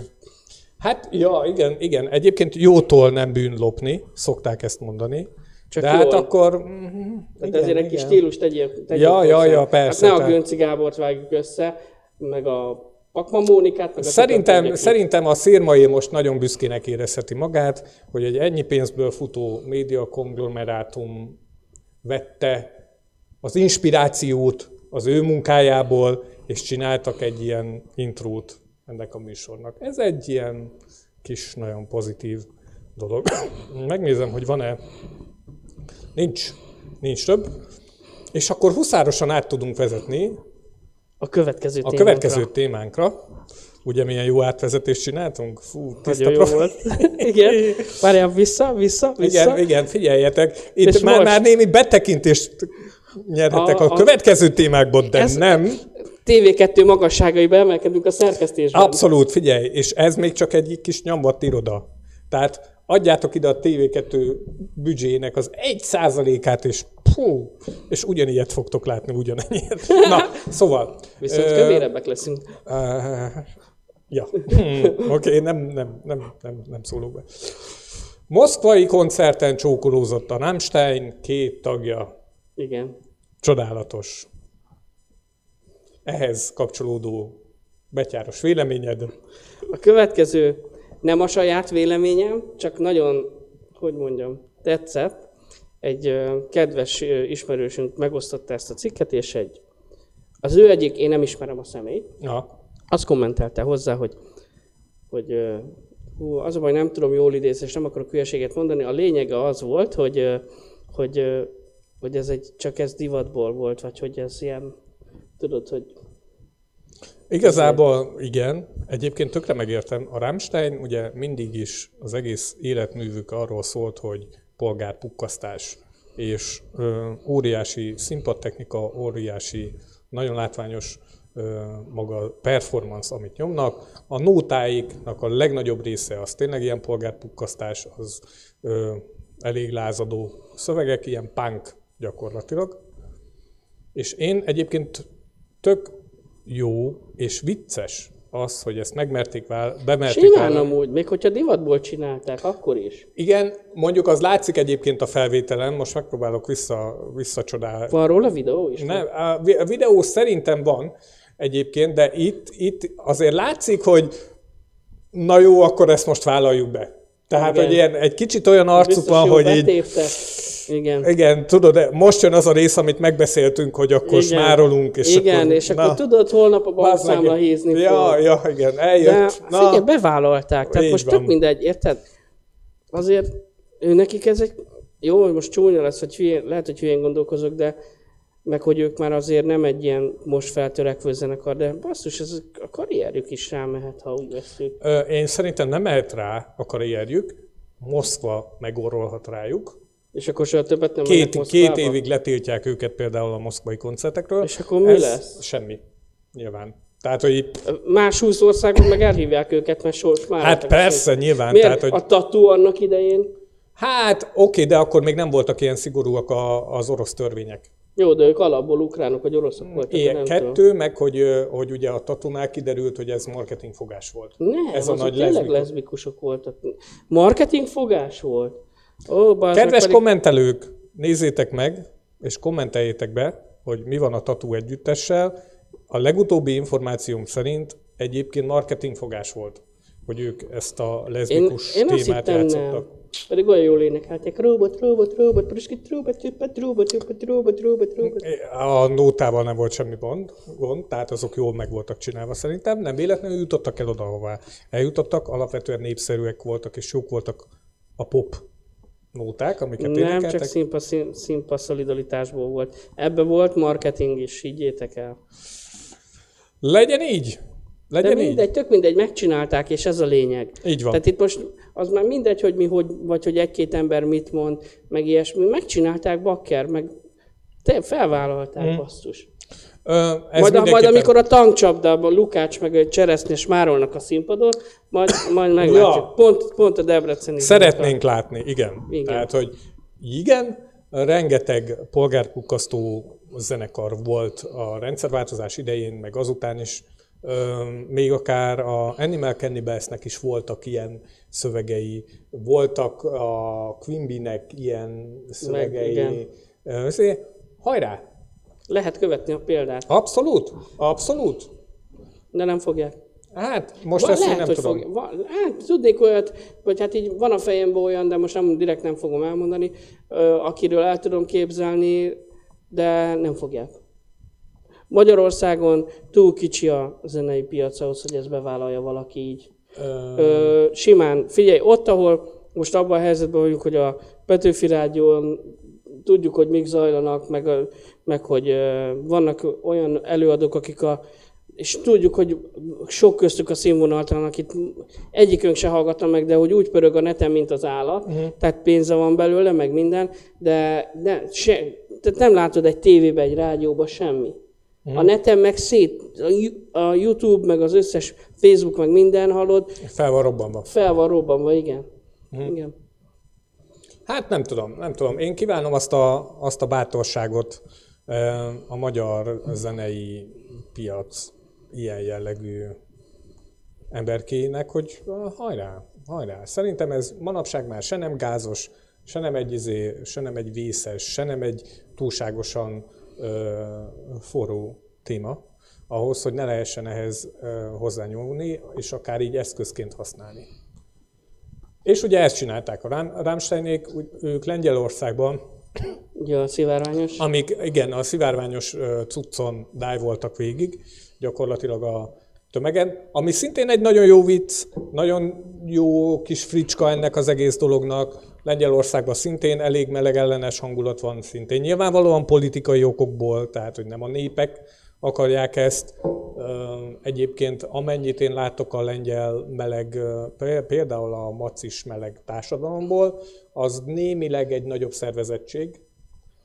Hát, ja, igen, igen. Egyébként jótól nem bűn lopni, szokták ezt mondani. Csak De hát jól. akkor... mhm, Tehát igen, ezért egy kis stílus tegyél, tegyél Ja, ja, hozzá. ja, persze, Hát ne a Gönci Gábort vágjuk össze, meg a Pakma Mónikát, meg a Szerintem, szerintem a szírmai most nagyon büszkének érezheti magát, hogy egy ennyi pénzből futó média konglomerátum vette az inspirációt az ő munkájából, és csináltak egy ilyen intrót ennek a műsornak. Ez egy ilyen kis, nagyon pozitív dolog. [coughs] Megnézem, hogy van-e. Nincs. Nincs több. És akkor huszárosan át tudunk vezetni A következő a témánkra. következő témánkra, ugye milyen jó átvezetést csináltunk? Fú, tiszta Nagyon jó profi. volt. [laughs] igen. Várjál, vissza, vissza, vissza. Igen, igen, figyeljetek. Itt És már, most- már némi betekintést nyerhetek a, A- a, a- következő témákból, de Ez- nem. TV2 magasságaiba emelkedünk a szerkesztésben. Abszolút, figyelj, és ez még csak egy kis nyomvat iroda. Tehát adjátok ide a TV2 büdzsének az egy százalékát, és pú, és ugyanilyet fogtok látni, ugyanennyit. Na, szóval. Viszont ö, kövérebbek leszünk. Uh, ja, hmm, oké, okay, nem, nem, nem, nem, nem szólok be. Moszkvai koncerten csókolózott a Rammstein két tagja. Igen. Csodálatos. Ehhez kapcsolódó betyáros véleményed. A következő nem a saját véleményem, csak nagyon, hogy mondjam, tetszett. Egy kedves ismerősünk megosztotta ezt a cikket, és egy, az ő egyik, én nem ismerem a személyt, Na, azt kommentelte hozzá, hogy, hogy hú, az a baj, nem tudom jól idézni, és nem akarok hülyeséget mondani. A lényege az volt, hogy, hogy, hogy ez egy, csak ez divatból volt, vagy hogy ez ilyen, tudod, hogy igazából igen. Egyébként tökre megértem. A Rammstein ugye mindig is az egész életművük arról szólt, hogy polgárpukkasztás és ö, óriási színpadtechnika, óriási, nagyon látványos ö, maga performance, amit nyomnak. A nótáiknak a legnagyobb része az tényleg ilyen polgárpukkasztás, az ö, elég lázadó szövegek, ilyen punk gyakorlatilag. És én egyébként tök jó és vicces az, hogy ezt megmerték vál, bemerték simán vállalni. amúgy, még hogyha divatból csinálták, akkor is. Igen, mondjuk az látszik egyébként a felvételen, most megpróbálok vissza, visszacsodálni. Van róla videó is? Nem, a vi- a videó szerintem van egyébként, de itt, itt azért látszik, hogy na jó, akkor ezt most vállaljuk be. Tehát, Igen. hogy ilyen, egy kicsit olyan arcuk van, hogy így, betépte. Igen. igen, tudod, de most jön az a rész, amit megbeszéltünk, hogy akkor Igen. smárolunk, és igen, akkor, és akkor tudod, holnap a bankszámla hízni Ja, fog. ja, igen, De eljött. figyelj, bevállalták. Tehát Így most van. tök mindegy, érted? Azért ő nekik ez egy... Jó, hogy most csúnya lesz, vagy hülyén, lehet, hogy hülyén gondolkozok, de meg hogy ők már azért nem egy ilyen most feltörekvő zenekar, de basszus, ez a karrierjük is rámehet, ha úgy veszük. Én szerintem nem mehet rá a karrierjük, Moszkva megorolhat rájuk. És akkor soha többet nem Két, két évig letiltják őket például a moszkvai koncertekről. És akkor mi Ez lesz? Semmi, nyilván. Tehát, hogy így, Más 20 országban meg elhívják őket, mert sors már. hát persze, nyilván. Miért? Tehát, hogy, A tatú annak idején. hát oké, de akkor még nem voltak ilyen szigorúak a, az orosz törvények. Jó, de ők alapból ukránok vagy oroszok voltak. Ilyen kettő, tudom. meg hogy, hogy ugye a tatunál kiderült, hogy ez marketingfogás volt. Nem, ez a nagy tényleg leszbikus. leszbikusok voltak. Marketing fogás volt. Ó, Kedves pedig- kommentelők, nézzétek meg, és kommenteljétek be, hogy mi van a Tatú együttessel. A legutóbbi információm szerint egyébként marketingfogás volt, hogy ők ezt a Én, leszbikus én azt témát játszottak. nem. Pedig olyan jól énekelték. Robot, robot, robot, pruskit, robot, robot, robot, robot, robot, robot, robot. A nótával nem volt semmi gond, gond, tehát azok jól meg voltak csinálva szerintem. Nem véletlenül jutottak el oda, ahová eljutottak, alapvetően népszerűek voltak, és jók voltak a pop nóták, amiket Nem, énekeltek. csak színpa, szín, színpa szolidaritásból volt. Ebbe volt marketing is, higgyétek el. Legyen így! De Legyen így! mindegy, tök mindegy, megcsinálták, és ez a lényeg. Így van. Tehát itt most az már mindegy, hogy mi, hogy, vagy hogy egy-két ember mit mond, meg ilyesmi. Megcsinálták bakker, meg te felvállalták, mm. basszus. Ez Majd, majd amikor a tankcsapdában Lukács meg a Cseresznye smárolnak a színpadon, majd, majd meglátjuk. Ja. Pont, pont a Debreceni. Szeretnénk látni, igen. Igen. Tehát, hogy igen, rengeteg polgárpukkasztó zenekar volt a rendszerváltozás idején, meg azután is. Még akár a Animal Cannibalsnek is voltak ilyen szövegei, voltak a Quimby-nek ilyen szövegei. igen. Ö, azért, hajrá! Lehet követni a példát, Abszolút, abszolút. de nem fogják. Hát most Van, ezt én lehet, nem hogy tudom. fog, van, hát tudnék olyat, vagy hát így van a fejemben olyan, de most nem, direkt nem fogom elmondani, akiről el tudom képzelni, de nem fogják. Magyarországon túl kicsi a zenei piac ahhoz, hogy ezt bevállalja valaki így. Ö, Ö, simán, figyelj, ott, ahol most abban a helyzetben vagyunk, hogy a Petőfi Rádión tudjuk, hogy mik zajlanak, meg, a, meg hogy vannak olyan előadók, akik a és tudjuk, hogy sok köztük a színvonaltalan, akit egyikünk se hallgatna meg, de hogy úgy pörög a neten, mint az állat, uh-huh. tehát pénze van belőle, meg minden, de, de se, tehát nem látod egy tévébe, egy rádióba semmi. A neten meg szét, a YouTube, meg az összes Facebook, meg minden hallod, fel van robbanva. fel van robbanva, igen. igen. Hát nem tudom, nem tudom. Én kívánom azt a, azt a bátorságot a magyar zenei piac ilyen jellegű emberkének, hogy hajrá, hajrá. Szerintem ez manapság már se nem gázos, se nem egy, izé, se nem egy vészes, se nem egy túlságosan ö, forró téma, ahhoz, hogy ne lehessen ehhez hozzányúlni, és akár így eszközként használni. És ugye ezt csinálták a Rám- Rammsteinék, úgy- ők Lengyelországban, Ugye a szivárványos. amíg igen, a szivárványos cuccon voltak végig, gyakorlatilag a tömegen, ami szintén egy nagyon jó vicc, nagyon jó kis fricska ennek az egész dolognak. Lengyelországban szintén elég meleg ellenes hangulat van, szintén nyilvánvalóan politikai okokból, tehát hogy nem a népek akarják ezt. Egyébként amennyit én látok a lengyel meleg, például a macis meleg társadalomból, az némileg egy nagyobb szervezettség,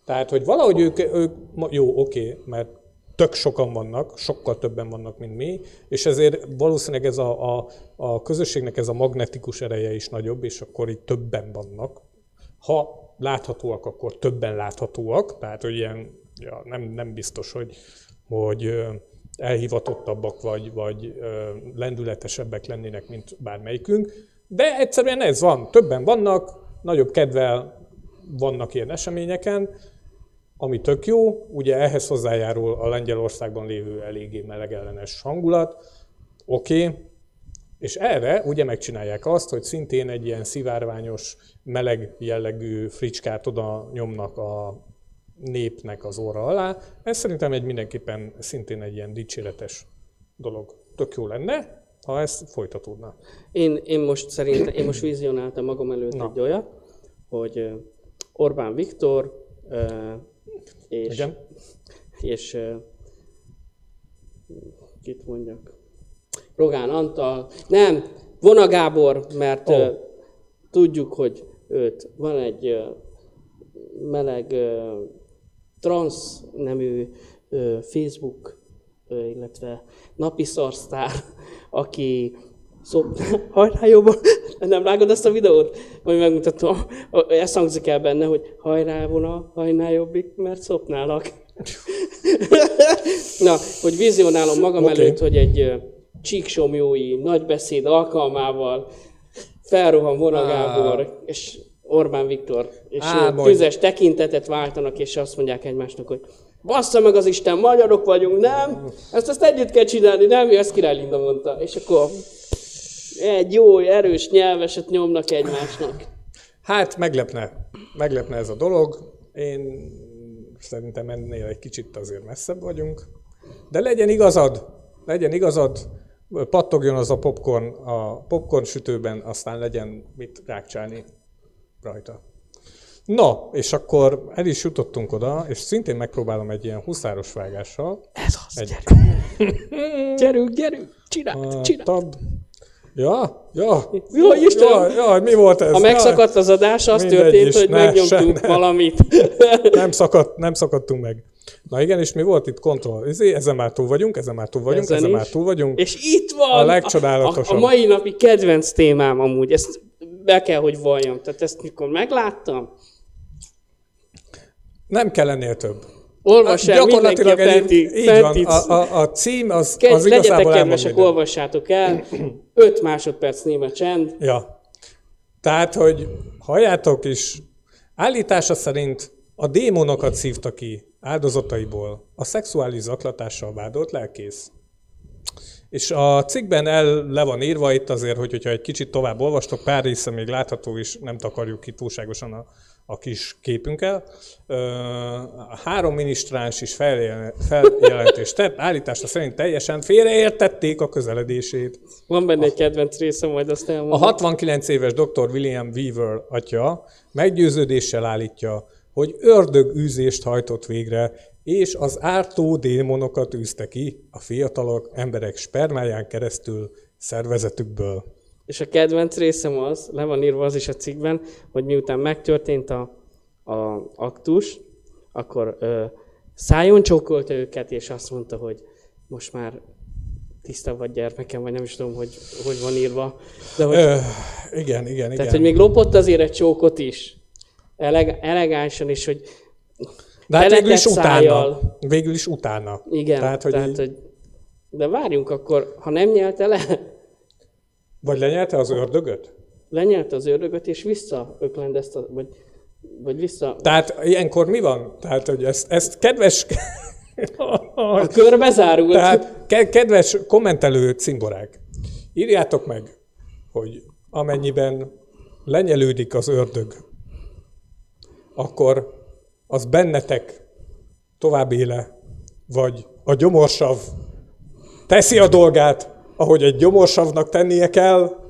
tehát, hogy valahogy ők, ők jó, oké, mert tök sokan vannak, sokkal többen vannak, mint mi, és ezért valószínűleg ez a, a, a közösségnek ez a magnetikus ereje is nagyobb, és akkor itt többen vannak. Ha láthatóak, akkor többen láthatóak, tehát, hogy ilyen, ja, nem, nem biztos, hogy, hogy elhivatottabbak vagy, vagy lendületesebbek lennének, mint bármelyikünk, de egyszerűen ez van, többen vannak, nagyobb kedvel vannak ilyen eseményeken, ami tök jó, ugye ehhez hozzájárul a Lengyelországban lévő eléggé melegellenes hangulat, oké, okay. és erre ugye megcsinálják azt, hogy szintén egy ilyen szivárványos, meleg jellegű fricskát oda nyomnak a népnek az óra alá. Ez szerintem egy mindenképpen szintén egy ilyen dicséretes dolog. Tök jó lenne, ha ez folytatódna. Én, én most szerintem, én most vizionáltam magam előtt Na. egy olyat, hogy Orbán Viktor és, Igen? és kit mondjak? Rogán Antal, nem, Vona Gábor, mert ö, tudjuk, hogy őt van egy meleg trans nemű Facebook illetve napi szarsztár, [laughs] aki szop... [laughs] hajrá jobban, [laughs] nem vágod azt a videót? Majd megmutatom, ezt hangzik el benne, hogy hajrá vona, hajnál jobbik, mert szopnálak. Na, hogy vizionálom magam okay. előtt, hogy egy csíksomjói nagybeszéd alkalmával felrohan Vona Gábor és Orbán Viktor, és Á, tüzes tekintetet váltanak, és azt mondják egymásnak, hogy bassza meg az Isten, magyarok vagyunk, nem? Ezt, ezt együtt kell csinálni, nem? Ezt Király Linda mondta. És akkor egy jó, erős nyelveset nyomnak egymásnak. Hát meglepne, meglepne ez a dolog. Én szerintem ennél egy kicsit azért messzebb vagyunk. De legyen igazad, legyen igazad, pattogjon az a popcorn a popcorn sütőben, aztán legyen mit rákcsálni rajta. Na, és akkor el is jutottunk oda, és szintén megpróbálom egy ilyen huszáros vágással. Ez az, Egy gyerünk, [laughs] gyerünk, gyerünk, csináld, csináld. Tab. Ja, ja. Jó, Istenem! Ja, ja, mi volt ez? Ha megszakadt az adás, az Mindegy történt, is, hogy ne, megnyomtunk se, ne. valamit. [laughs] nem, szakadt, nem szakadtunk meg. Na igen, és mi volt itt kontroll? Ezé, ezen már túl vagyunk, ezen már túl vagyunk, ezen, Ezen már túl vagyunk. És itt van A legcsodálatosabb. A, a mai napi kedvenc témám amúgy, ezt be kell, hogy valljam. Tehát ezt mikor megláttam, Nem kell ennél több. olvass el mindenki a fenti, így fenti van, a, a, a cím az, Kedv, az legyetek igazából elmond kedvesek, olvassátok el. 5 másodperc néma csend. Ja. Tehát, hogy halljátok is, állítása szerint a démonokat szívta ki áldozataiból a szexuális zaklatással vádolt lelkész. És a cikkben el le van írva itt azért, hogy, hogyha egy kicsit tovább olvastok, pár része még látható is, nem takarjuk ki túlságosan a, a kis képünkkel. A három minisztráns is feljel- feljelentést tett, állítása szerint teljesen félreértették a közeledését. Van benne egy kedvenc része, majd azt A elmondom. 69 éves dr. William Weaver atya meggyőződéssel állítja, hogy ördögűzést hajtott végre, és az ártó démonokat űzte ki a fiatalok emberek spermáján keresztül szervezetükből. És a kedvenc részem az, le van írva az is a cikkben, hogy miután megtörtént a, a aktus, akkor ö, szájon csókolta őket, és azt mondta, hogy most már tiszta vagy gyermekem, vagy nem is tudom, hogy, hogy van írva. De hogy, Ö, igen, igen, igen. tehát, hogy még lopott azért egy csókot is. Eleg, elegánsan is, hogy De hát végül is utána. szájjal. Végül is utána. igen, Tehát, hogy, tehát, így, hogy de várjunk akkor, ha nem nyelte le, Vagy lenyelte az ördögöt? lenyelte az ördögöt, és visszaöklendezte, vagy, vagy vissza... Tehát ilyenkor mi van? Tehát, hogy ezt, ezt kedves... A kör bezárult. Tehát, ke- kedves kommentelő cimborák, írjátok meg, hogy amennyiben lenyelődik az ördög, akkor az bennetek tovább éle, vagy a gyomorsav teszi a dolgát, ahogy egy gyomorsavnak tennie kell,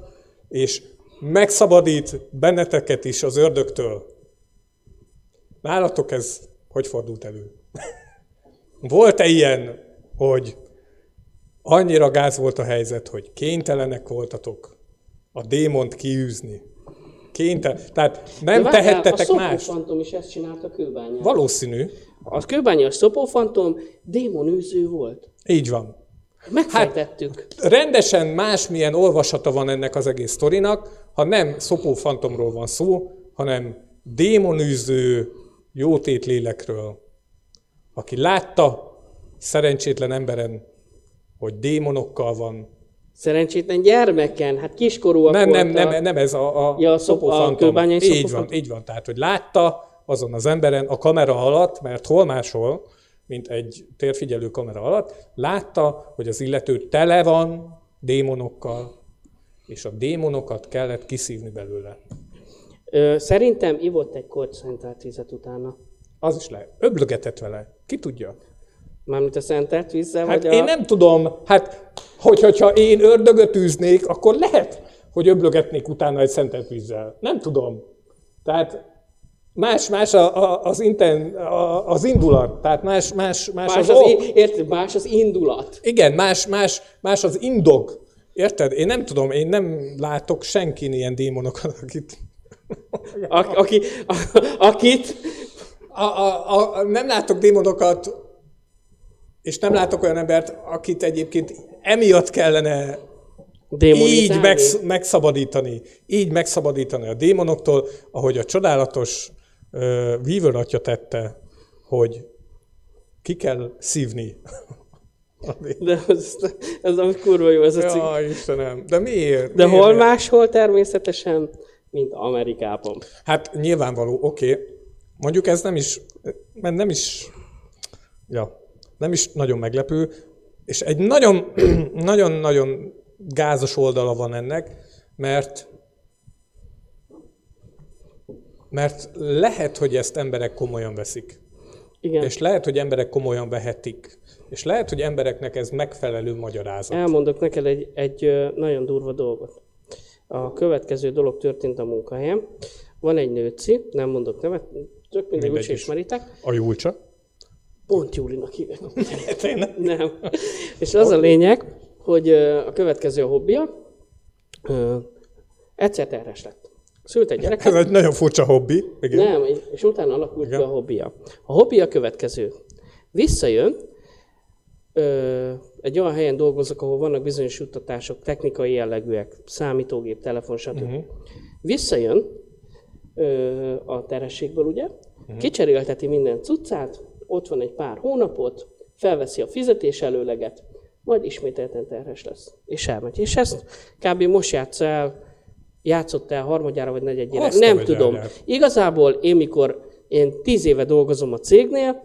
és megszabadít benneteket is az ördögtől. Nálatok ez hogy fordult elő? [laughs] Volt-e ilyen, hogy annyira gáz volt a helyzet, hogy kénytelenek voltatok a démont kiűzni? Kénytelen. Tehát nem De tehettetek a más. Szopófantom is ezt csinálta kőbányán. Valószínű. A kőbányás szopófantom démonűző volt. Így van. Megfejtettük. Rendesen másmilyen olvasata van ennek az egész sztorinak, ha nem szopófantomról van szó, hanem démonűző jótét lélekről, aki látta szerencsétlen emberen, hogy démonokkal van. Szerencsétlen gyermeken, hát kiskorúak Nem, nem, voltak. nem, nem ez a, a Ja, a szop- a kőbányai Így van, így van. Tehát, hogy látta azon az emberen a kamera alatt, mert hol máshol, mint egy térfigyelő kamera alatt, látta, hogy az illető tele van démonokkal, és a démonokat kellett kiszívni belőle. Ö, szerintem ivott egy korcszentelt vizet utána. Az is lehet. Öblögetett vele. Ki tudja? Mármint a szentelt vízzel, Hát vagy én a... nem tudom, hát hogy, hogyha én ördögöt űznék, akkor lehet, hogy öblögetnék utána egy szentelt vízzel. Nem tudom. Tehát más, más a, a, az, inten, a, az indulat, tehát más, más, más, Más az, az, ok. érted, más az indulat. Igen, más, más, más az indok. Érted? Én nem tudom, én nem látok senkin ilyen démonokat, akit... A, aki, a, akit A, a, a, nem látok démonokat És nem látok olyan embert, akit egyébként emiatt kellene így megsz, megszabadítani, így megszabadítani a démonoktól, ahogy a csodálatos uh, Weaver atya tette, hogy ki kell szívni. De ez, ez a kurva jó ez a cikk. Ja, Istenem, de miért? De miért? hol máshol természetesen, mint Amerikában. Hát nyilvánvaló, oké. Okay. Mondjuk ez nem is, mert nem is, ja, nem is nagyon meglepő, és egy nagyon, [clears throat] nagyon-nagyon gázos oldala van ennek, mert mert lehet, hogy ezt emberek komolyan veszik. Igen. És lehet, hogy emberek komolyan vehetik. És lehet, hogy embereknek ez megfelelő magyarázat. Elmondok neked egy, egy nagyon durva dolgot. A következő dolog történt a munkahelyen. Van egy nőci, nem mondok nevet, tök mindegy, Mindegy úgyse is. ismeritek. A Julcsa? Pont Júlinak hívják. Nem. És az a lényeg, hogy a következő a hobbija, egyszer terhes lett. Szült egy gyereket, Ez egy nagyon furcsa hobbi. Igen. nem, és utána alakult ki Igen. a hobbija. A hobbija a következő. Visszajön, ö, egy olyan helyen dolgozok, ahol vannak bizonyos juttatások, technikai jellegűek, számítógép, telefon, stb. Uh-huh. Visszajön ö, a terhességből, ugye, uh-huh. kicserélteti minden cuccát, ott van egy pár hónapot, felveszi a fizetés előleget, majd ismételten terhes lesz. És elmegy. És ezt kb. most játsz el, játszott el harmadjára vagy negyedjére. Azt Nem tudom. Igazából én mikor én tíz éve dolgozom a cégnél,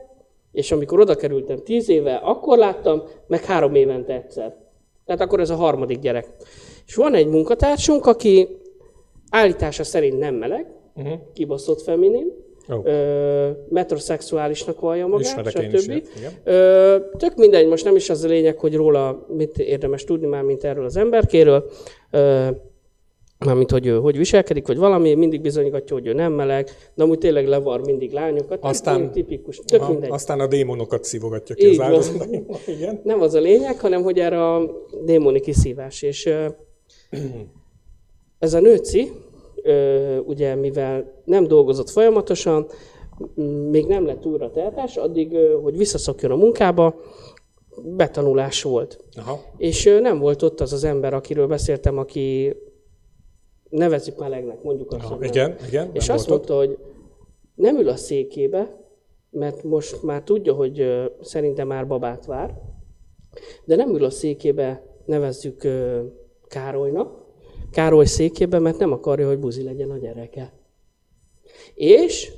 és amikor oda kerültem tíz éve, akkor láttam, meg három évente egyszer. Tehát akkor ez a harmadik gyerek. És van egy munkatársunk, aki állítása szerint nem meleg, Uh-huh. kibaszott feminin, Ö, metrosexuálisnak vallja magát, Ismerek stb. Ö, tök mindegy, most nem is az a lényeg, hogy róla mit érdemes tudni már, mint erről az emberkéről. Ö, Mármint, hogy ő hogy viselkedik, vagy valami, mindig bizonygatja, hogy ő nem meleg, de amúgy tényleg levar mindig lányokat. Aztán- tipikus, tök Ha, mindegy. aztán a démonokat szívogatja ki Így az. [laughs] Igen. Nem az a lényeg, hanem hogy erre a démoni kiszívás. És [clears throat] ez a nőci, ugye mivel nem dolgozott folyamatosan, még nem lett újra terhes, addig, hogy visszaszokjon a munkába, betanulás volt. Aha. És nem volt ott az az ember, akiről beszéltem, aki nevezzük melegnek, mondjuk azt. Aha. Igen, igen. És azt volt ott. mondta, hogy nem ül a székébe, mert most már tudja, hogy szerintem már babát vár, de nem ül a székébe, nevezzük Károlynak, Károly székébe, mert nem akarja, hogy buzi legyen a gyereke. És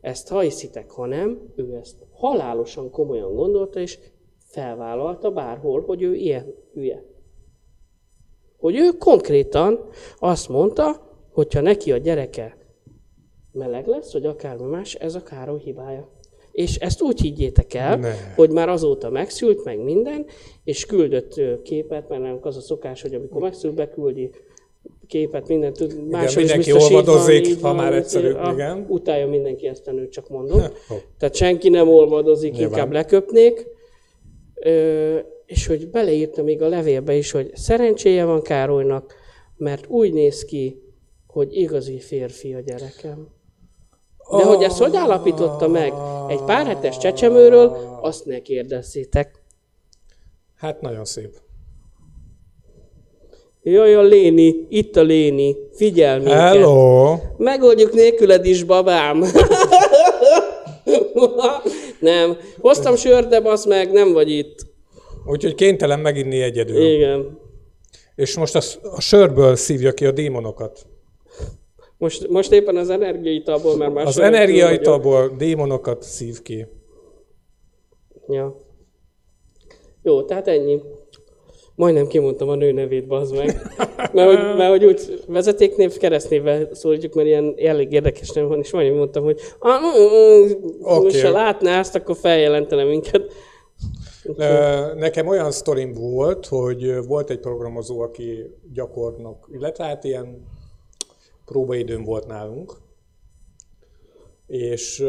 ezt ha hiszitek, ha nem, ő ezt halálosan komolyan gondolta, és felvállalta bárhol, hogy ő ilyen hülye. Hogy ő konkrétan azt mondta, hogyha neki a gyereke meleg lesz, vagy akármi más, ez a Károly hibája. És ezt úgy higgyétek el, Ne. hogy már azóta megszült, meg minden, és küldött képet, mert nem az a szokás, hogy amikor megszült, beküldi képet, mindent tud. máshol mindenki van, olvadozik, így ha van, már egyszerű, ah, igen. Utálja mindenki ezt a nőt, csak mondom. [laughs] Tehát senki nem olvadozik, Nyilván. inkább leköpnék. Ö, és hogy beleírta még a levélbe is, hogy szerencséje van Károlynak, mert úgy néz ki, hogy igazi férfi a gyerekem. De hogy ezt hogy állapította meg egy pár hetes csecsemőről, azt ne kérdezzétek. Hát nagyon szép. Jaj, a Léni, itt a Léni, figyel minket. Hello! Megoldjuk nélküled is, babám. [laughs] nem, hoztam sört, de basz meg, nem vagy itt. Úgyhogy kénytelen meginni egyedül. Igen. És most a, a sörből szívja ki a démonokat. Most, most éppen az energiaitalból, mert már Az energiaitalból démonokat szív ki. Ja. Jó, tehát ennyi. Majdnem kimondtam a nő nevét, bazd meg. Mert hogy, mert hogy úgy vezetéknév, keresztnévvel szólítjuk, mert ilyen elég érdekes nem van, és majdnem mondtam, hogy ah, most ha látná ezt, akkor feljelentene minket. Nekem olyan sztorim volt, hogy volt egy programozó, aki gyakornok, illetve hát ilyen próbaidőn volt nálunk, és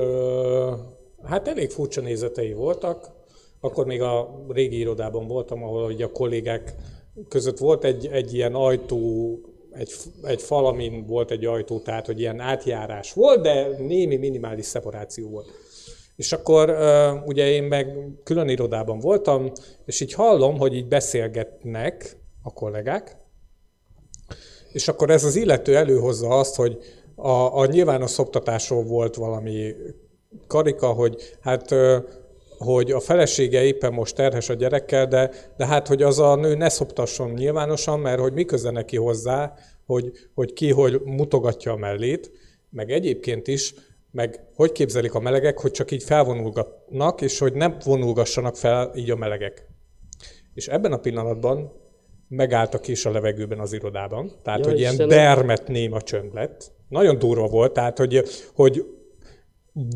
hát elég furcsa nézetei voltak. Akkor még a régi irodában voltam, ahol ugye a kollégák között volt egy, egy ilyen ajtó, egy, egy fal, amin volt egy ajtó, tehát hogy ilyen átjárás volt, de némi minimális szeparáció volt. És akkor ugye én meg külön irodában voltam, és így hallom, hogy így beszélgetnek a kollégák, és akkor ez az illető előhozza azt, hogy a, a nyilvános szoptatásról volt valami karika, hogy hát hogy a felesége éppen most terhes a gyerekkel, de, de hát, hogy az a nő ne szoptasson nyilvánosan, mert hogy mi köze neki hozzá, hogy, hogy ki hogy mutogatja a mellét, meg egyébként is, meg hogy képzelik a melegek, hogy csak így felvonulgatnak, és hogy nem vonulgassanak fel így a melegek. És ebben a pillanatban megálltak is a levegőben az irodában, tehát Ja, hogy ilyen dermet néma csönd lett. Nagyon durva volt, tehát hogy, hogy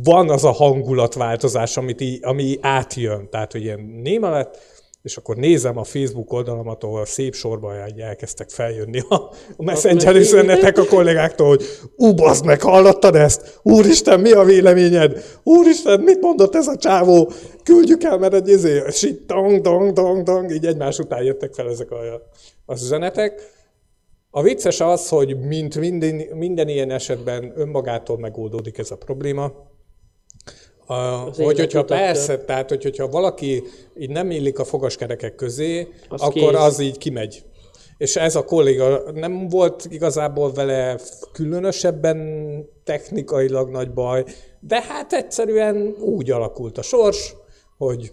van az a hangulatváltozás, amit így, ami átjön, tehát hogy ilyen néma lett, és akkor nézem a Facebook oldalamat, ahol szép sorban elkezdtek feljönni a, a messenger üzenetek a kollégáktól, hogy ú, bazd meg, hallottad ezt? Úristen, mi a véleményed? Úristen, mit mondott ez a csávó? Küldjük el, mert egy izé, és így dong, dong, dong, dong, így egymás után jöttek fel ezek a, az üzenetek. A vicces az, hogy mint minden, minden ilyen esetben önmagától megoldódik ez a probléma. A, hogy, hogyha mutatja. persze, tehát hogy, hogyha valaki így nem illik a fogaskerekek közé, Az akkor kész. az így kimegy. És ez a kolléga nem volt igazából vele különösebben technikailag nagy baj, de hát egyszerűen úgy alakult a sors, hogy,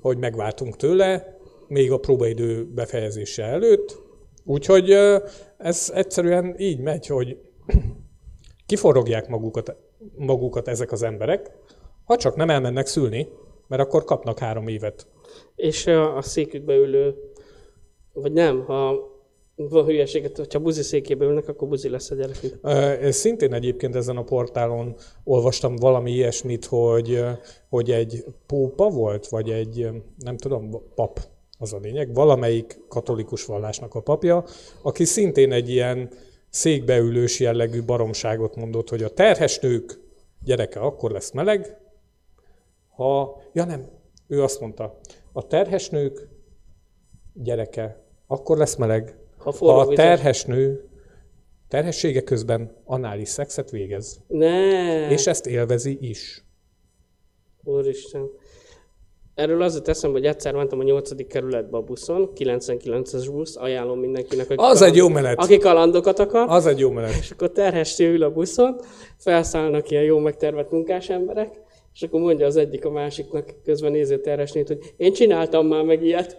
hogy megváltunk tőle, még a próbaidő befejezése előtt. Úgyhogy ez egyszerűen így megy, hogy [clears throat] kiforogják magukat, magukat ezek az emberek, ha csak nem elmennek szülni, mert akkor kapnak három évet. És a, székükbe ülő, vagy nem, ha van hülyeséget, hogyha buzi székébe ülnek, akkor buzi lesz a gyerekük. Szintén egyébként ezen a portálon olvastam valami ilyesmit, hogy, hogy egy pópa volt, vagy egy, nem tudom, pap, az a lényeg, valamelyik katolikus vallásnak a papja, aki szintén egy ilyen székbeülős jellegű baromságot mondott, hogy a terhes nők gyereke akkor lesz meleg, ha, ja nem, ő azt mondta, a terhes nők gyereke akkor lesz meleg, Ha ha a terhes nő terhessége közben anális szexet végez. Ne! És ezt élvezi is. Úristen. Erről az jut eszembe, hogy egyszer mentem a 8. kerületbe a buszon, 99-es busz, ajánlom mindenkinek, hogy Az egy jó menet. aki kalandokat akar. Az egy jó menet. És akkor terhes ül a buszon, felszállnak ilyen jó megtervett munkás emberek, és akkor mondja az egyik a másiknak, közben nézi a terhesnét, hogy én csináltam már meg ilyet.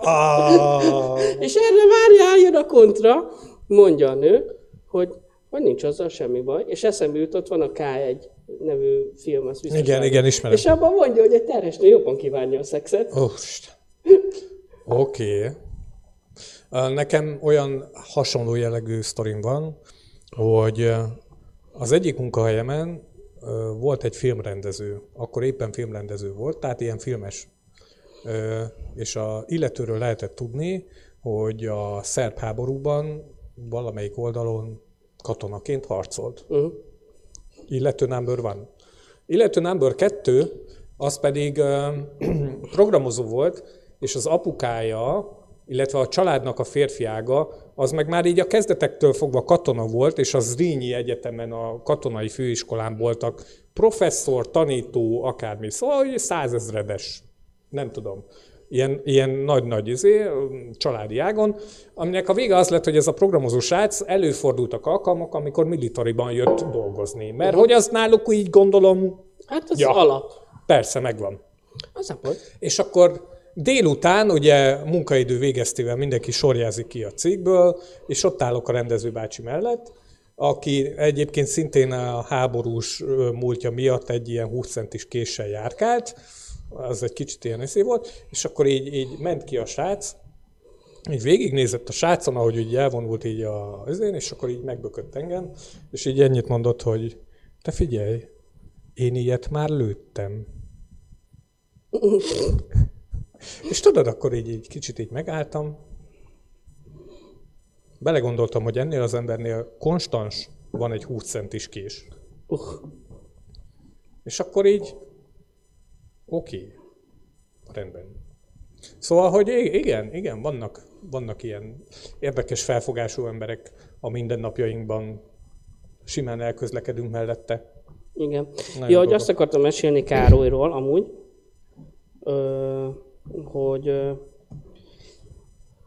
Ah, [laughs] És erre várjál, jön a kontra, mondja a nő, hogy, hogy nincs azzal semmi baj. És eszembe jutott, van a K1 nevű film, az biztos Igen, igen, ismerem. És abban mondja, hogy egy terhes nő jobban kívánja a szexet. Ó. Oké. Okay. Nekem olyan hasonló jellegű sztorim van, hogy az egyik munkahelyemen volt egy filmrendező, akkor éppen filmrendező volt, tehát ilyen filmes. És a illetőről lehetett tudni, hogy a szerb háborúban valamelyik oldalon katonaként harcolt Uh-huh. illető number one. Illető number kettő, az pedig ö, [clears throat] programozó volt, és az apukája, illetve a családnak a férfiága, az meg már így a kezdetektől fogva katona volt, és az Zrínyi Egyetemen a katonai főiskolán voltak professzor, tanító, akármi, szóval hogy százezredes, nem tudom, ilyen, ilyen nagy-nagy izé, családi ágon, aminek a vége az lett, hogy ez a programozó srác előfordultak alkalmak, amikor militariban jött dolgozni. Mert hogy az náluk így gondolom, Hát az Ja. alap. persze megvan. Az nem volt. És akkor délután, ugye munkaidő végeztével mindenki sorjázik ki a cégből, és ott állok a rendezőbácsi mellett, aki egyébként szintén a háborús múltja miatt egy ilyen 20 centis késsel járkált, az egy kicsit ilyen eszé volt, és akkor így, így ment ki a srác, így végignézett a srácon, ahogy így elvonult így a özén, és akkor így megbökött engem, és így ennyit mondott, hogy te figyelj, én ilyet már lőttem. [laughs] És tudod, akkor így, így kicsit így megálltam, belegondoltam, hogy ennél az embernél konstans van egy 20 centis kés. Uh. És akkor így, oké, okay. rendben. Szóval, hogy igen, igen, vannak, vannak ilyen érdekes felfogású emberek a mindennapjainkban, simán elközlekedünk mellette. Igen. Nagyon Ja, hogy azt akartam mesélni Károlyról amúgy, ö, hogy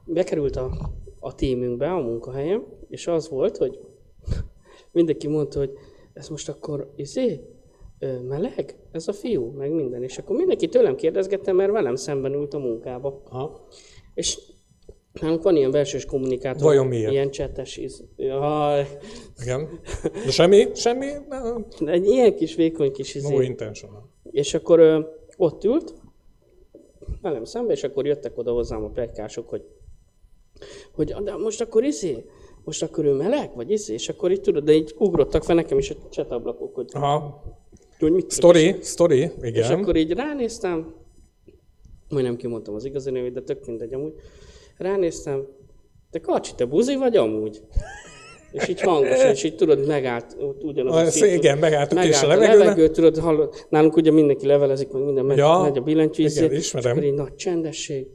bekerült a, a tímünkbe, a munkahelyem, és az volt, hogy [laughs] mindenki mondta, hogy ez most akkor izé, meleg? Ez a fiú? Meg minden. És akkor mindenki tőlem kérdezgette, mert velem szemben ült a munkába. Aha. És nálunk van ilyen belsős kommunikátor. Vajon miért? Ilyen csetes íz. Jaj, Igen. De semmi, semmi, egy ilyen kis vékony kis izé. no intentional. És akkor ö, ott ült, velem szembe, és akkor jöttek oda hozzám a plegykások, hogy, hogy de most akkor izé, most akkor ő meleg, vagy izé, és akkor így tudod, de így ugrottak fel nekem is a csetablakok, hogy, Aha. hogy mit Story, story, És igen. akkor így ránéztem, majdnem kimondtam az igazi nevét, de tök mindegy amúgy. Ránéztem, te Karcsi, te buzi vagy amúgy? És így hangosan, és így tudod, megállt ugyanaz Ah, szint, igen, megálltuk megállt a a levegőben. levegő, tudod, hallod, nálunk ugye mindenki levelezik, meg minden megy, Ja, megy a billentyű, igen, ismerem. És akkor így nagy csendesség.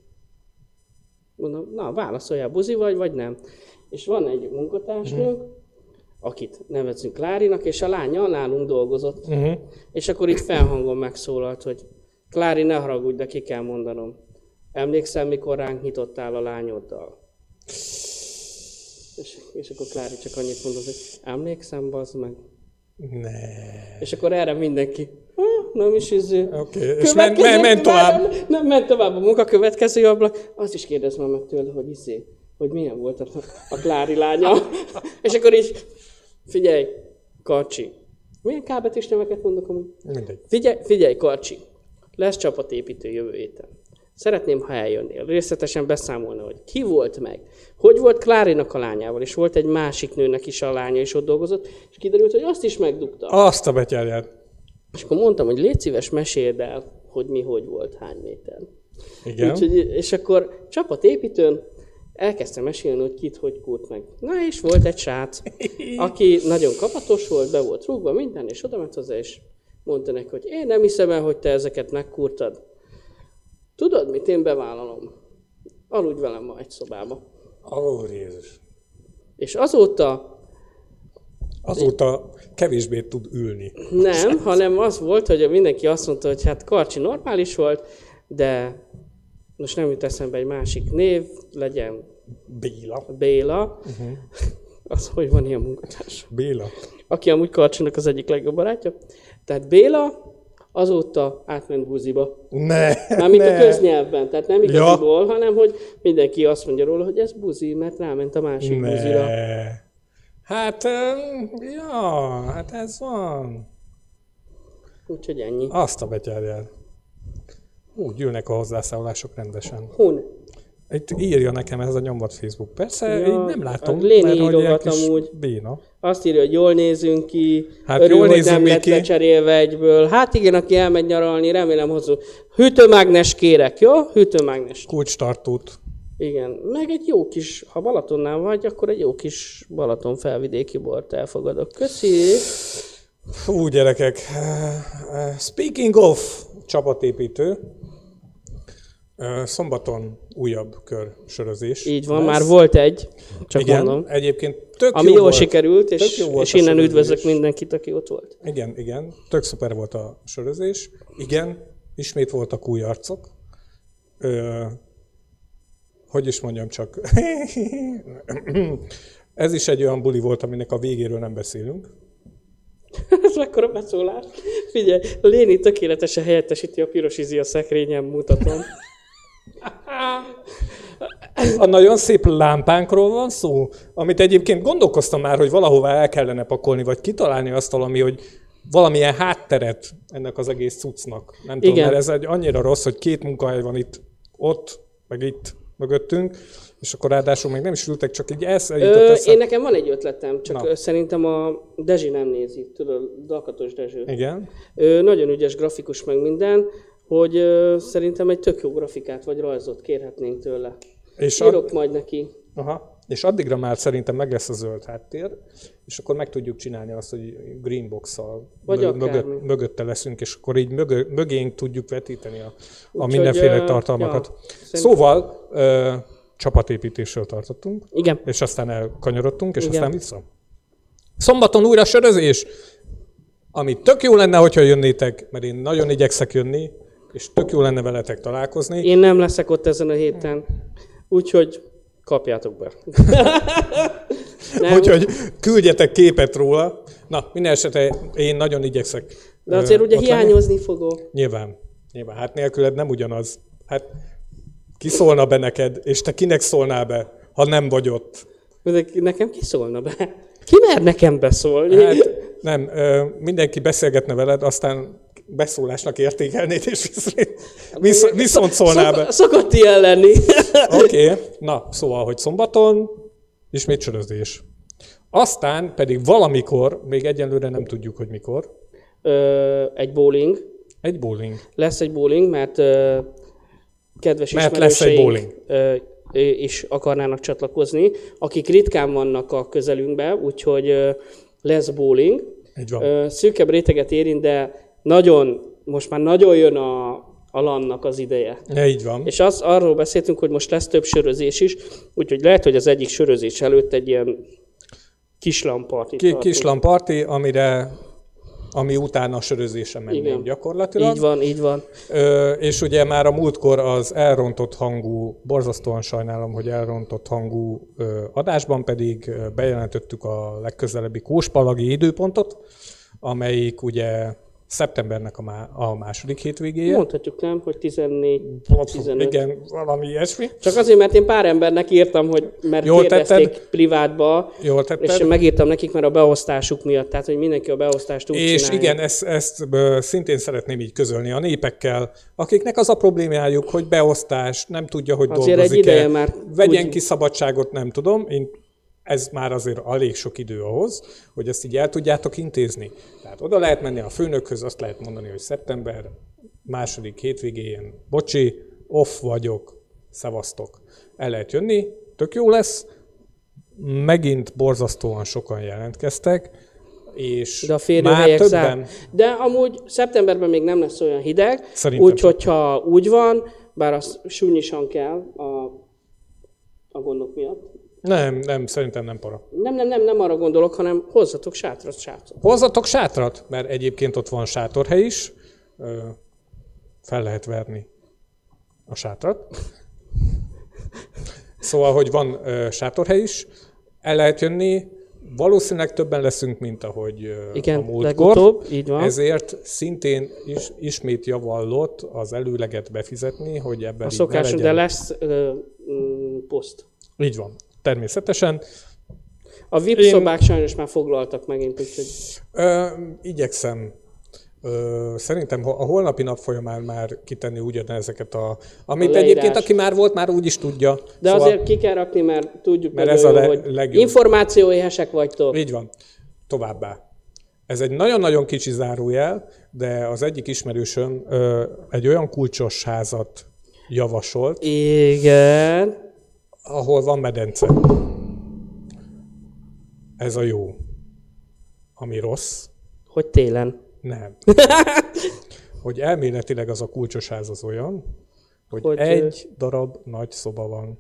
Mondom, na, válaszoljál, buzi vagy, vagy nem. És van egy munkatársnőnk, akit nevezünk Klárinak, és a lánya nálunk dolgozott. Uh-huh. És akkor itt felhangon megszólalt, hogy Klári, ne haragudj, de ki kell mondanom. Emlékszel, mikor ránk nyitottál a lányoddal? És, és akkor Klári csak annyit mondott, hogy emlékszem, bazd meg. Ne. És akkor erre mindenki, "Ha, nem is izé. Oké, és men, Következő- men, men tovább. Nem, nem, ment tovább a munka következő ablak. Azt is kérdez már meg tőle, hogy izé, hogy milyen volt a, a Klári lánya. [laughs] és akkor így, figyelj, Karcsi. Milyen kábetűs neveket mondok amúgy? Mindegy. Figyelj, figyelj, Karcsi, lesz csapatépítő jövő héten. Szeretném, ha eljönnél, részletesen beszámolna, hogy ki volt meg, hogy volt Klárinak a lányával, és volt egy másik nőnek is a lánya, és ott dolgozott, és kiderült, hogy azt is megdugta. Azt a betyárját. És akkor mondtam, hogy légy szíves, meséld el, hogy mi hogy volt, hány méter. Igen. Úgyhogy, és akkor csapatépítőn elkezdtem mesélni, hogy kit hogy kúrt meg. Na és volt egy srác, [laughs] aki nagyon kapatos volt, be volt rúgva minden, és oda ment hozzá, és mondta neki, hogy én nem hiszem el, hogy te ezeket megkúrtad. Tudod mit, én bevállalom. Aludj velem ma egy szobába. Ó, Jézus. És azóta Azóta kevésbé tud ülni. nem, hanem az volt, hogy mindenki azt mondta, hogy hát Karcsi normális volt, de most nem jut eszembe egy másik név, legyen Béla. Béla. Uh-huh. [laughs] Az, hogy van ilyen munkatárs. Béla. Aki amúgy Karcsinak az egyik legjobb barátja. Tehát Béla azóta átment buziba. Ne, Mármint ne. a köznyelvben, tehát nem Ja. igaziból, hanem hogy mindenki azt mondja róla, hogy ez buzi, mert ráment a másik Ne. buzira. Hát, ja, hát ez van. Úgyhogy ennyi. Azt a betyárját. Úgy ülnek a hozzászólások rendesen. Hun. Itt írja nekem ez a nyomvat Facebook. Persze, Ja, így nem látom, a Léni mert hogy ilyen kis amúgy. béna. Azt írja, hogy jól nézünk ki, Hát örül, jól hogy nem lett ki. lecserélve egyből. Hát igen, aki elmegy nyaralni, remélem hozó. Hűtőmágnes kérek, jó? Hűtőmágnes. Kulcstartót. Igen, meg egy jó kis, ha Balatonnál vagy, akkor egy jó kis Balaton felvidéki bort elfogadok. Köszi! Fú, gyerekek. Speaking of csapatépítő, szombaton újabb kör sörözés. Így van, lesz. már volt egy, csak Igen, mondom. egyébként tök Ami jó jól volt. sikerült, és, jó volt és innen üdvözlök mindenkit, aki ott volt. Igen, igen, tök szuper volt a sörözés. Igen, ismét voltak új arcok. Ö, hogy is mondjam csak. [laughs] Ez is egy olyan buli volt, aminek a végéről nem beszélünk. [laughs] Ez mekkora beszólás. Figyelj, Léni tökéletesen helyettesíti a piros izi a szekrényen, mutatom. A nagyon szép lámpánkról van szó, amit egyébként gondolkoztam már, hogy valahová el kellene pakolni, vagy kitalálni azt valami, hogy valamilyen hátteret ennek az egész cuccnak. Nem tudom, Igen. mert ez egy annyira rossz, hogy két munkahely van itt, ott, meg itt mögöttünk, és akkor ráadásul még nem is ültek, csak így ez Ö, én nekem van egy ötletem, csak Na. Szerintem a Dezsi nem nézi, tudod, Dakatos Dezső. Igen. Ö, nagyon ügyes grafikus meg minden, hogy ö, szerintem egy tök jó grafikát vagy rajzot kérhetnénk tőle. És, Írok ad, majd neki. aha, és addigra már szerintem meg lesz a zöld háttér, és akkor meg tudjuk csinálni azt, hogy greenbox-szal Vagy akármi. mögött, mögötte leszünk, és akkor így mögö, mögénk tudjuk vetíteni a, a Úgyhogy, mindenféle tartalmakat. ja, Ja, szerintem- szóval ö, csapatépítésről tartottunk, Igen. és aztán elkanyarodtunk, és Igen. aztán vissza. Szombaton újra sörözés! ami tök jó lenne, hogyha jönnétek, mert én nagyon igyekszek jönni, és tök jó lenne veletek találkozni. Én nem leszek ott ezen a héten, úgyhogy kapjátok be. [laughs] nem, Úgyhogy küldjetek képet róla. Na, minden esetre én nagyon igyekszek. de azért ugye ott lenni. hiányozni fogok. Nyilván. Nyilván. Hát nélküled nem ugyanaz. Hát ki szólna be neked, és te kinek szólnál be, ha nem vagy ott? De nekem ki szólna be? Ki mer nekem beszólni? Hát nem, mindenki beszélgetne veled, aztán beszólásnak értékelnéd, és visz, visz, viszont szólnál be. Szok, szokott ilyen lenni. [laughs] Oké, okay. na, szóval, hogy szombaton ismét sörözés. Aztán pedig valamikor, még egyelőre nem tudjuk, hogy mikor, Ö, egy bowling. egy bowling. Lesz egy bowling, mert ö, kedves Mert lesz egy ö, ö, is akarnának csatlakozni, akik ritkán vannak a közelünkben, úgyhogy ö, lesz bowling. Így van. Ö, szűkebb réteget érint, de nagyon, most már nagyon jön a, a lannak az ideje. Ja, így van. És az, arról beszéltünk, hogy most lesz több sörözés is, úgyhogy lehet, hogy az egyik sörözés előtt egy ilyen kislampartit Ki, tartunk. kislan parti, amire, ami utána a sörözése mennénk Igen. gyakorlatilag. Így van, így van. Ö, és ugye már a múltkor az elrontott hangú, borzasztóan sajnálom, hogy elrontott hangú ö, adásban pedig bejelentettük a legközelebbi kóspalagi időpontot, amelyik ugye szeptembernek a, má, a második hétvégéje. Mondhatjuk nem, hogy 14, 15. Igen, valami ilyesmi. Csak azért, mert én pár embernek írtam, hogy mert Jól kérdezték tetted. privátba, Jól tetted. és megírtam nekik, mert a beosztásuk miatt, tehát hogy mindenki a beosztást úgy És csinálja. igen, ezt, ezt szintén szeretném így közölni a népekkel, akiknek az a problémájuk, hogy beosztás, nem tudja, hogy Azért egy dolgozik ideje már Vegyen úgy- ki szabadságot, nem tudom. Én, ez már azért elég sok idő ahhoz, hogy ezt így el tudjátok intézni. Tehát oda lehet menni a főnökhöz, azt lehet mondani, hogy szeptember második hétvégén, bocsi, off vagyok, szevasztok. El lehet jönni, tök jó lesz. Megint borzasztóan sokan jelentkeztek, és De a már többen. De amúgy szeptemberben még nem lesz olyan hideg, úgyhogy ha úgy van, bár az súnyisan kell a, a gondok miatt. Nem, nem, szerintem nem para. Nem, nem, nem, nem arra gondolok, hanem hozzatok sátrat, sátrat. Hozzatok sátrat, mert egyébként ott van sátorhely is. Ö, Fel lehet verni a sátrat. Szóval, hogy van ö, sátorhely is, el lehet jönni, valószínűleg többen leszünk, mint ahogy ö, Igen, a múltkor. így van. Ezért szintén is, ismét javallott az előleget befizetni, hogy ebben A így ne szokás, legyen. de lesz ö, mm, poszt. Így van, természetesen. A VIP Én- szobák sajnos már foglaltak megint, úgyhogy Ö, igyekszem. Ö, szerintem a holnapi nap folyamán már kitenni ugyanezeket a... Amit A leírás. egyébként, aki már volt, már úgy is tudja. De szóval, azért ki kell rakni, mert tudjuk Mert ez a le- hogy legjobb. információéhesek vagytok. Így van. Továbbá. Ez egy nagyon-nagyon kicsi zárójel, de az egyik ismerősöm ö, egy olyan kulcsos házat javasolt, Igen. Ahol van medence. Ez a jó. Ami rossz, Hogy télen. Nem. [laughs] hogy elméletileg az a kulcsos ház az olyan, hogy, Hogy, egy darab nagy szoba van,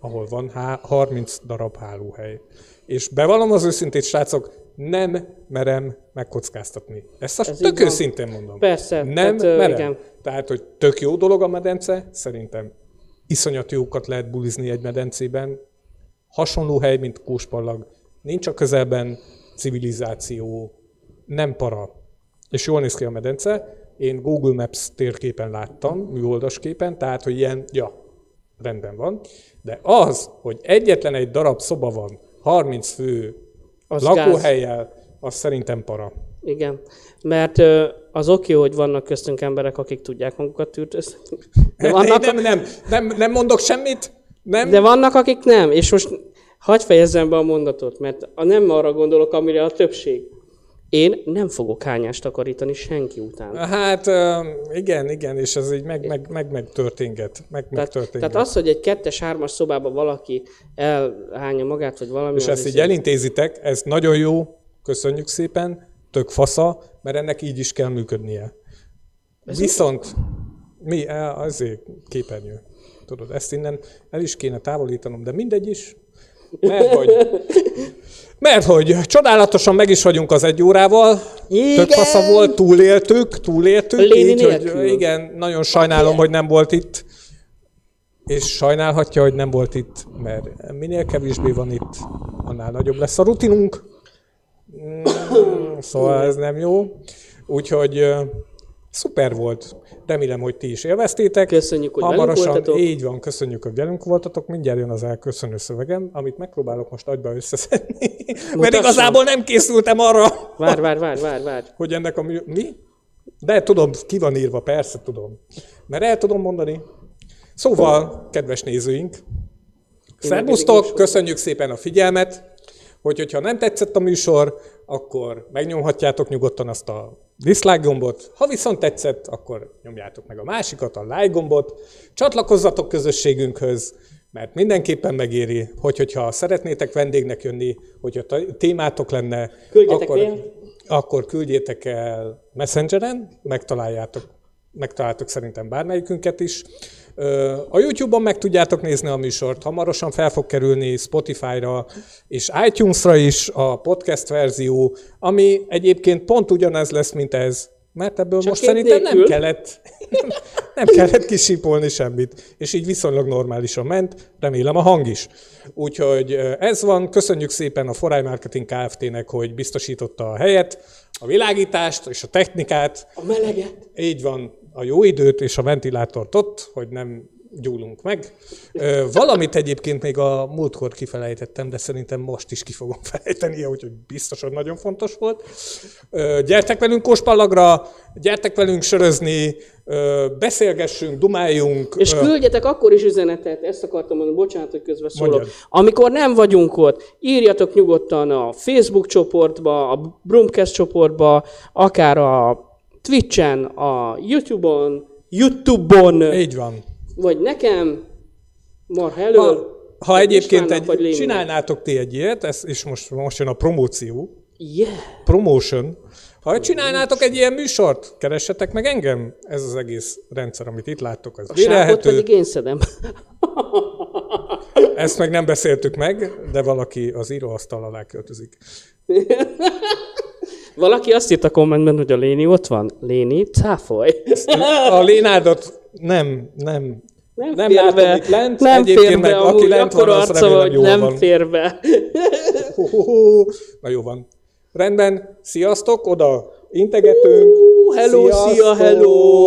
ahol van há- 30 darab hálóhely. És bevallom az őszintét, srácok, nem merem megkockáztatni. Ezt Ez tök őszintén mondom. Persze, Nem tehát, merem. igen. Tehát, hogy tök jó dolog a medence, szerintem iszonyat jókat lehet bulizni egy medencében. Hasonló hely, mint Kóspallag. Nincs a közelben civilizáció, nem para. És jól néz ki a medence. Én Google Maps térképen láttam, műoldasképen, tehát, hogy ilyen, ja, rendben van. De az, hogy egyetlen egy darab szoba van, 30 fő Az lakóhelyjel, az szerintem para. Igen. Mert az oké, hogy vannak köztünk emberek, akik tudják magukat tűrtözni. De vannak, nem, nem, nem, nem mondok semmit, nem, de vannak, akik nem. És most hagyj fejezzem be a mondatot, mert a nem arra gondolok, amire a többség. Én nem fogok hányást takarítani senki után. Hát igen, igen, és ez így meg, meg, meg, meg történget. Meg, meg Tehát, történget. tehát az, hogy egy kettes-hármas szobában valaki elhányja magát, vagy valami... és ezt így elintézitek, ez nagyon jó, köszönjük szépen, tök fasza, mert ennek így is kell működnie. Viszont mi, E, azért képernyő. Tudod, ezt innen el is kéne távolítanom, de mindegy is. Mert hogy, mert hogy csodálatosan meg is vagyunk az egy órával. Igen. Tök fasza volt, túléltük, túléltük. Léni így, hogy nélkül. igen, nagyon sajnálom, hogy nem volt itt. És sajnálhatja, hogy nem volt itt, mert minél kevésbé van itt, annál nagyobb lesz a rutinunk. [coughs] Szóval ez nem jó. Úgyhogy szuper volt. Remélem, hogy ti is élveztétek. Köszönjük, hogy Hamarosan, voltatok. Így van, köszönjük, hogy velünk voltatok. Mindjárt jön az elköszönő szövegem, amit megpróbálok most agyba összeszedni. Mert Mutassam. igazából nem készültem arra, Várj, várj, várj, várj, várj. hogy ennek a. Mi? De tudom, ki van írva, persze tudom. Mert el tudom mondani. Szóval, kedves nézőink, szervusztok, köszönjük szépen a figyelmet, hogy hogyha nem tetszett a műsor, akkor megnyomhatjátok nyugodtan azt a dislike gombot, ha viszont tetszett, akkor nyomjátok meg a másikat, a like gombot, csatlakozzatok közösségünkhöz, mert mindenképpen megéri, hogy hogyha szeretnétek vendégnek jönni, hogyha témátok lenne, Küldjetek akkor, mail. akkor küldjétek el Messengeren, megtaláljátok, megtaláltok szerintem bármelyikünket is. A YouTube-on meg tudjátok nézni a műsort, hamarosan fel fog kerülni Spotify-ra és iTunes-ra is a podcast verzió, ami egyébként pont ugyanez lesz, mint ez, mert ebből Csak most szerintem nem kellett, [laughs] nem kellett kisípolni semmit, és így viszonylag normálisan ment, remélem a hang is. Úgyhogy ez van, köszönjük szépen a Forai Marketing Kft-nek, hogy biztosította a helyet, a világítást és a technikát, A meleget. így van, a jó időt és a ventilátort ott, hogy nem gyúlunk meg. Valamit egyébként még a múltkor kifelejtettem, de szerintem most is ki fogom [laughs] felejteni, úgyhogy biztosan nagyon fontos volt. Gyertek velünk Kóspallagra, gyertek velünk sörözni, beszélgessünk, dumáljunk. És küldjetek akkor is üzenetet, ezt akartam mondani, bocsánat, hogy közben szólok. Mondjad. Amikor nem vagyunk ott, írjatok nyugodtan a Facebook csoportba, a Brumcast csoportba, akár a Twitchen, a YouTube-on, YouTube-on, Így van. vagy nekem, marha elől. Ha, ha egyébként egy, vagy csinálnátok ti egy ilyet, ez, és most, most jön a promóció, Yeah. promotion. Ha csinálnátok egy ilyen műsort, keressetek meg engem. Ez az egész rendszer, amit itt láttok, az vérelhető. pedig én szedem. [laughs] Ezt meg nem beszéltük meg, de valaki az íróasztal alá költözik. [laughs] Valaki azt írt a kommentben, hogy a Léni ott van. Léni, cáfolj. A Lénádot nem, nem, Nem, nem fér látom be. itt lent. Nem Egyébként fér meg be, aki lent van, az arca, remélem jól nem van. fér be. Na jó van. Rendben, sziasztok, oda integetünk. Hello, szia, hello!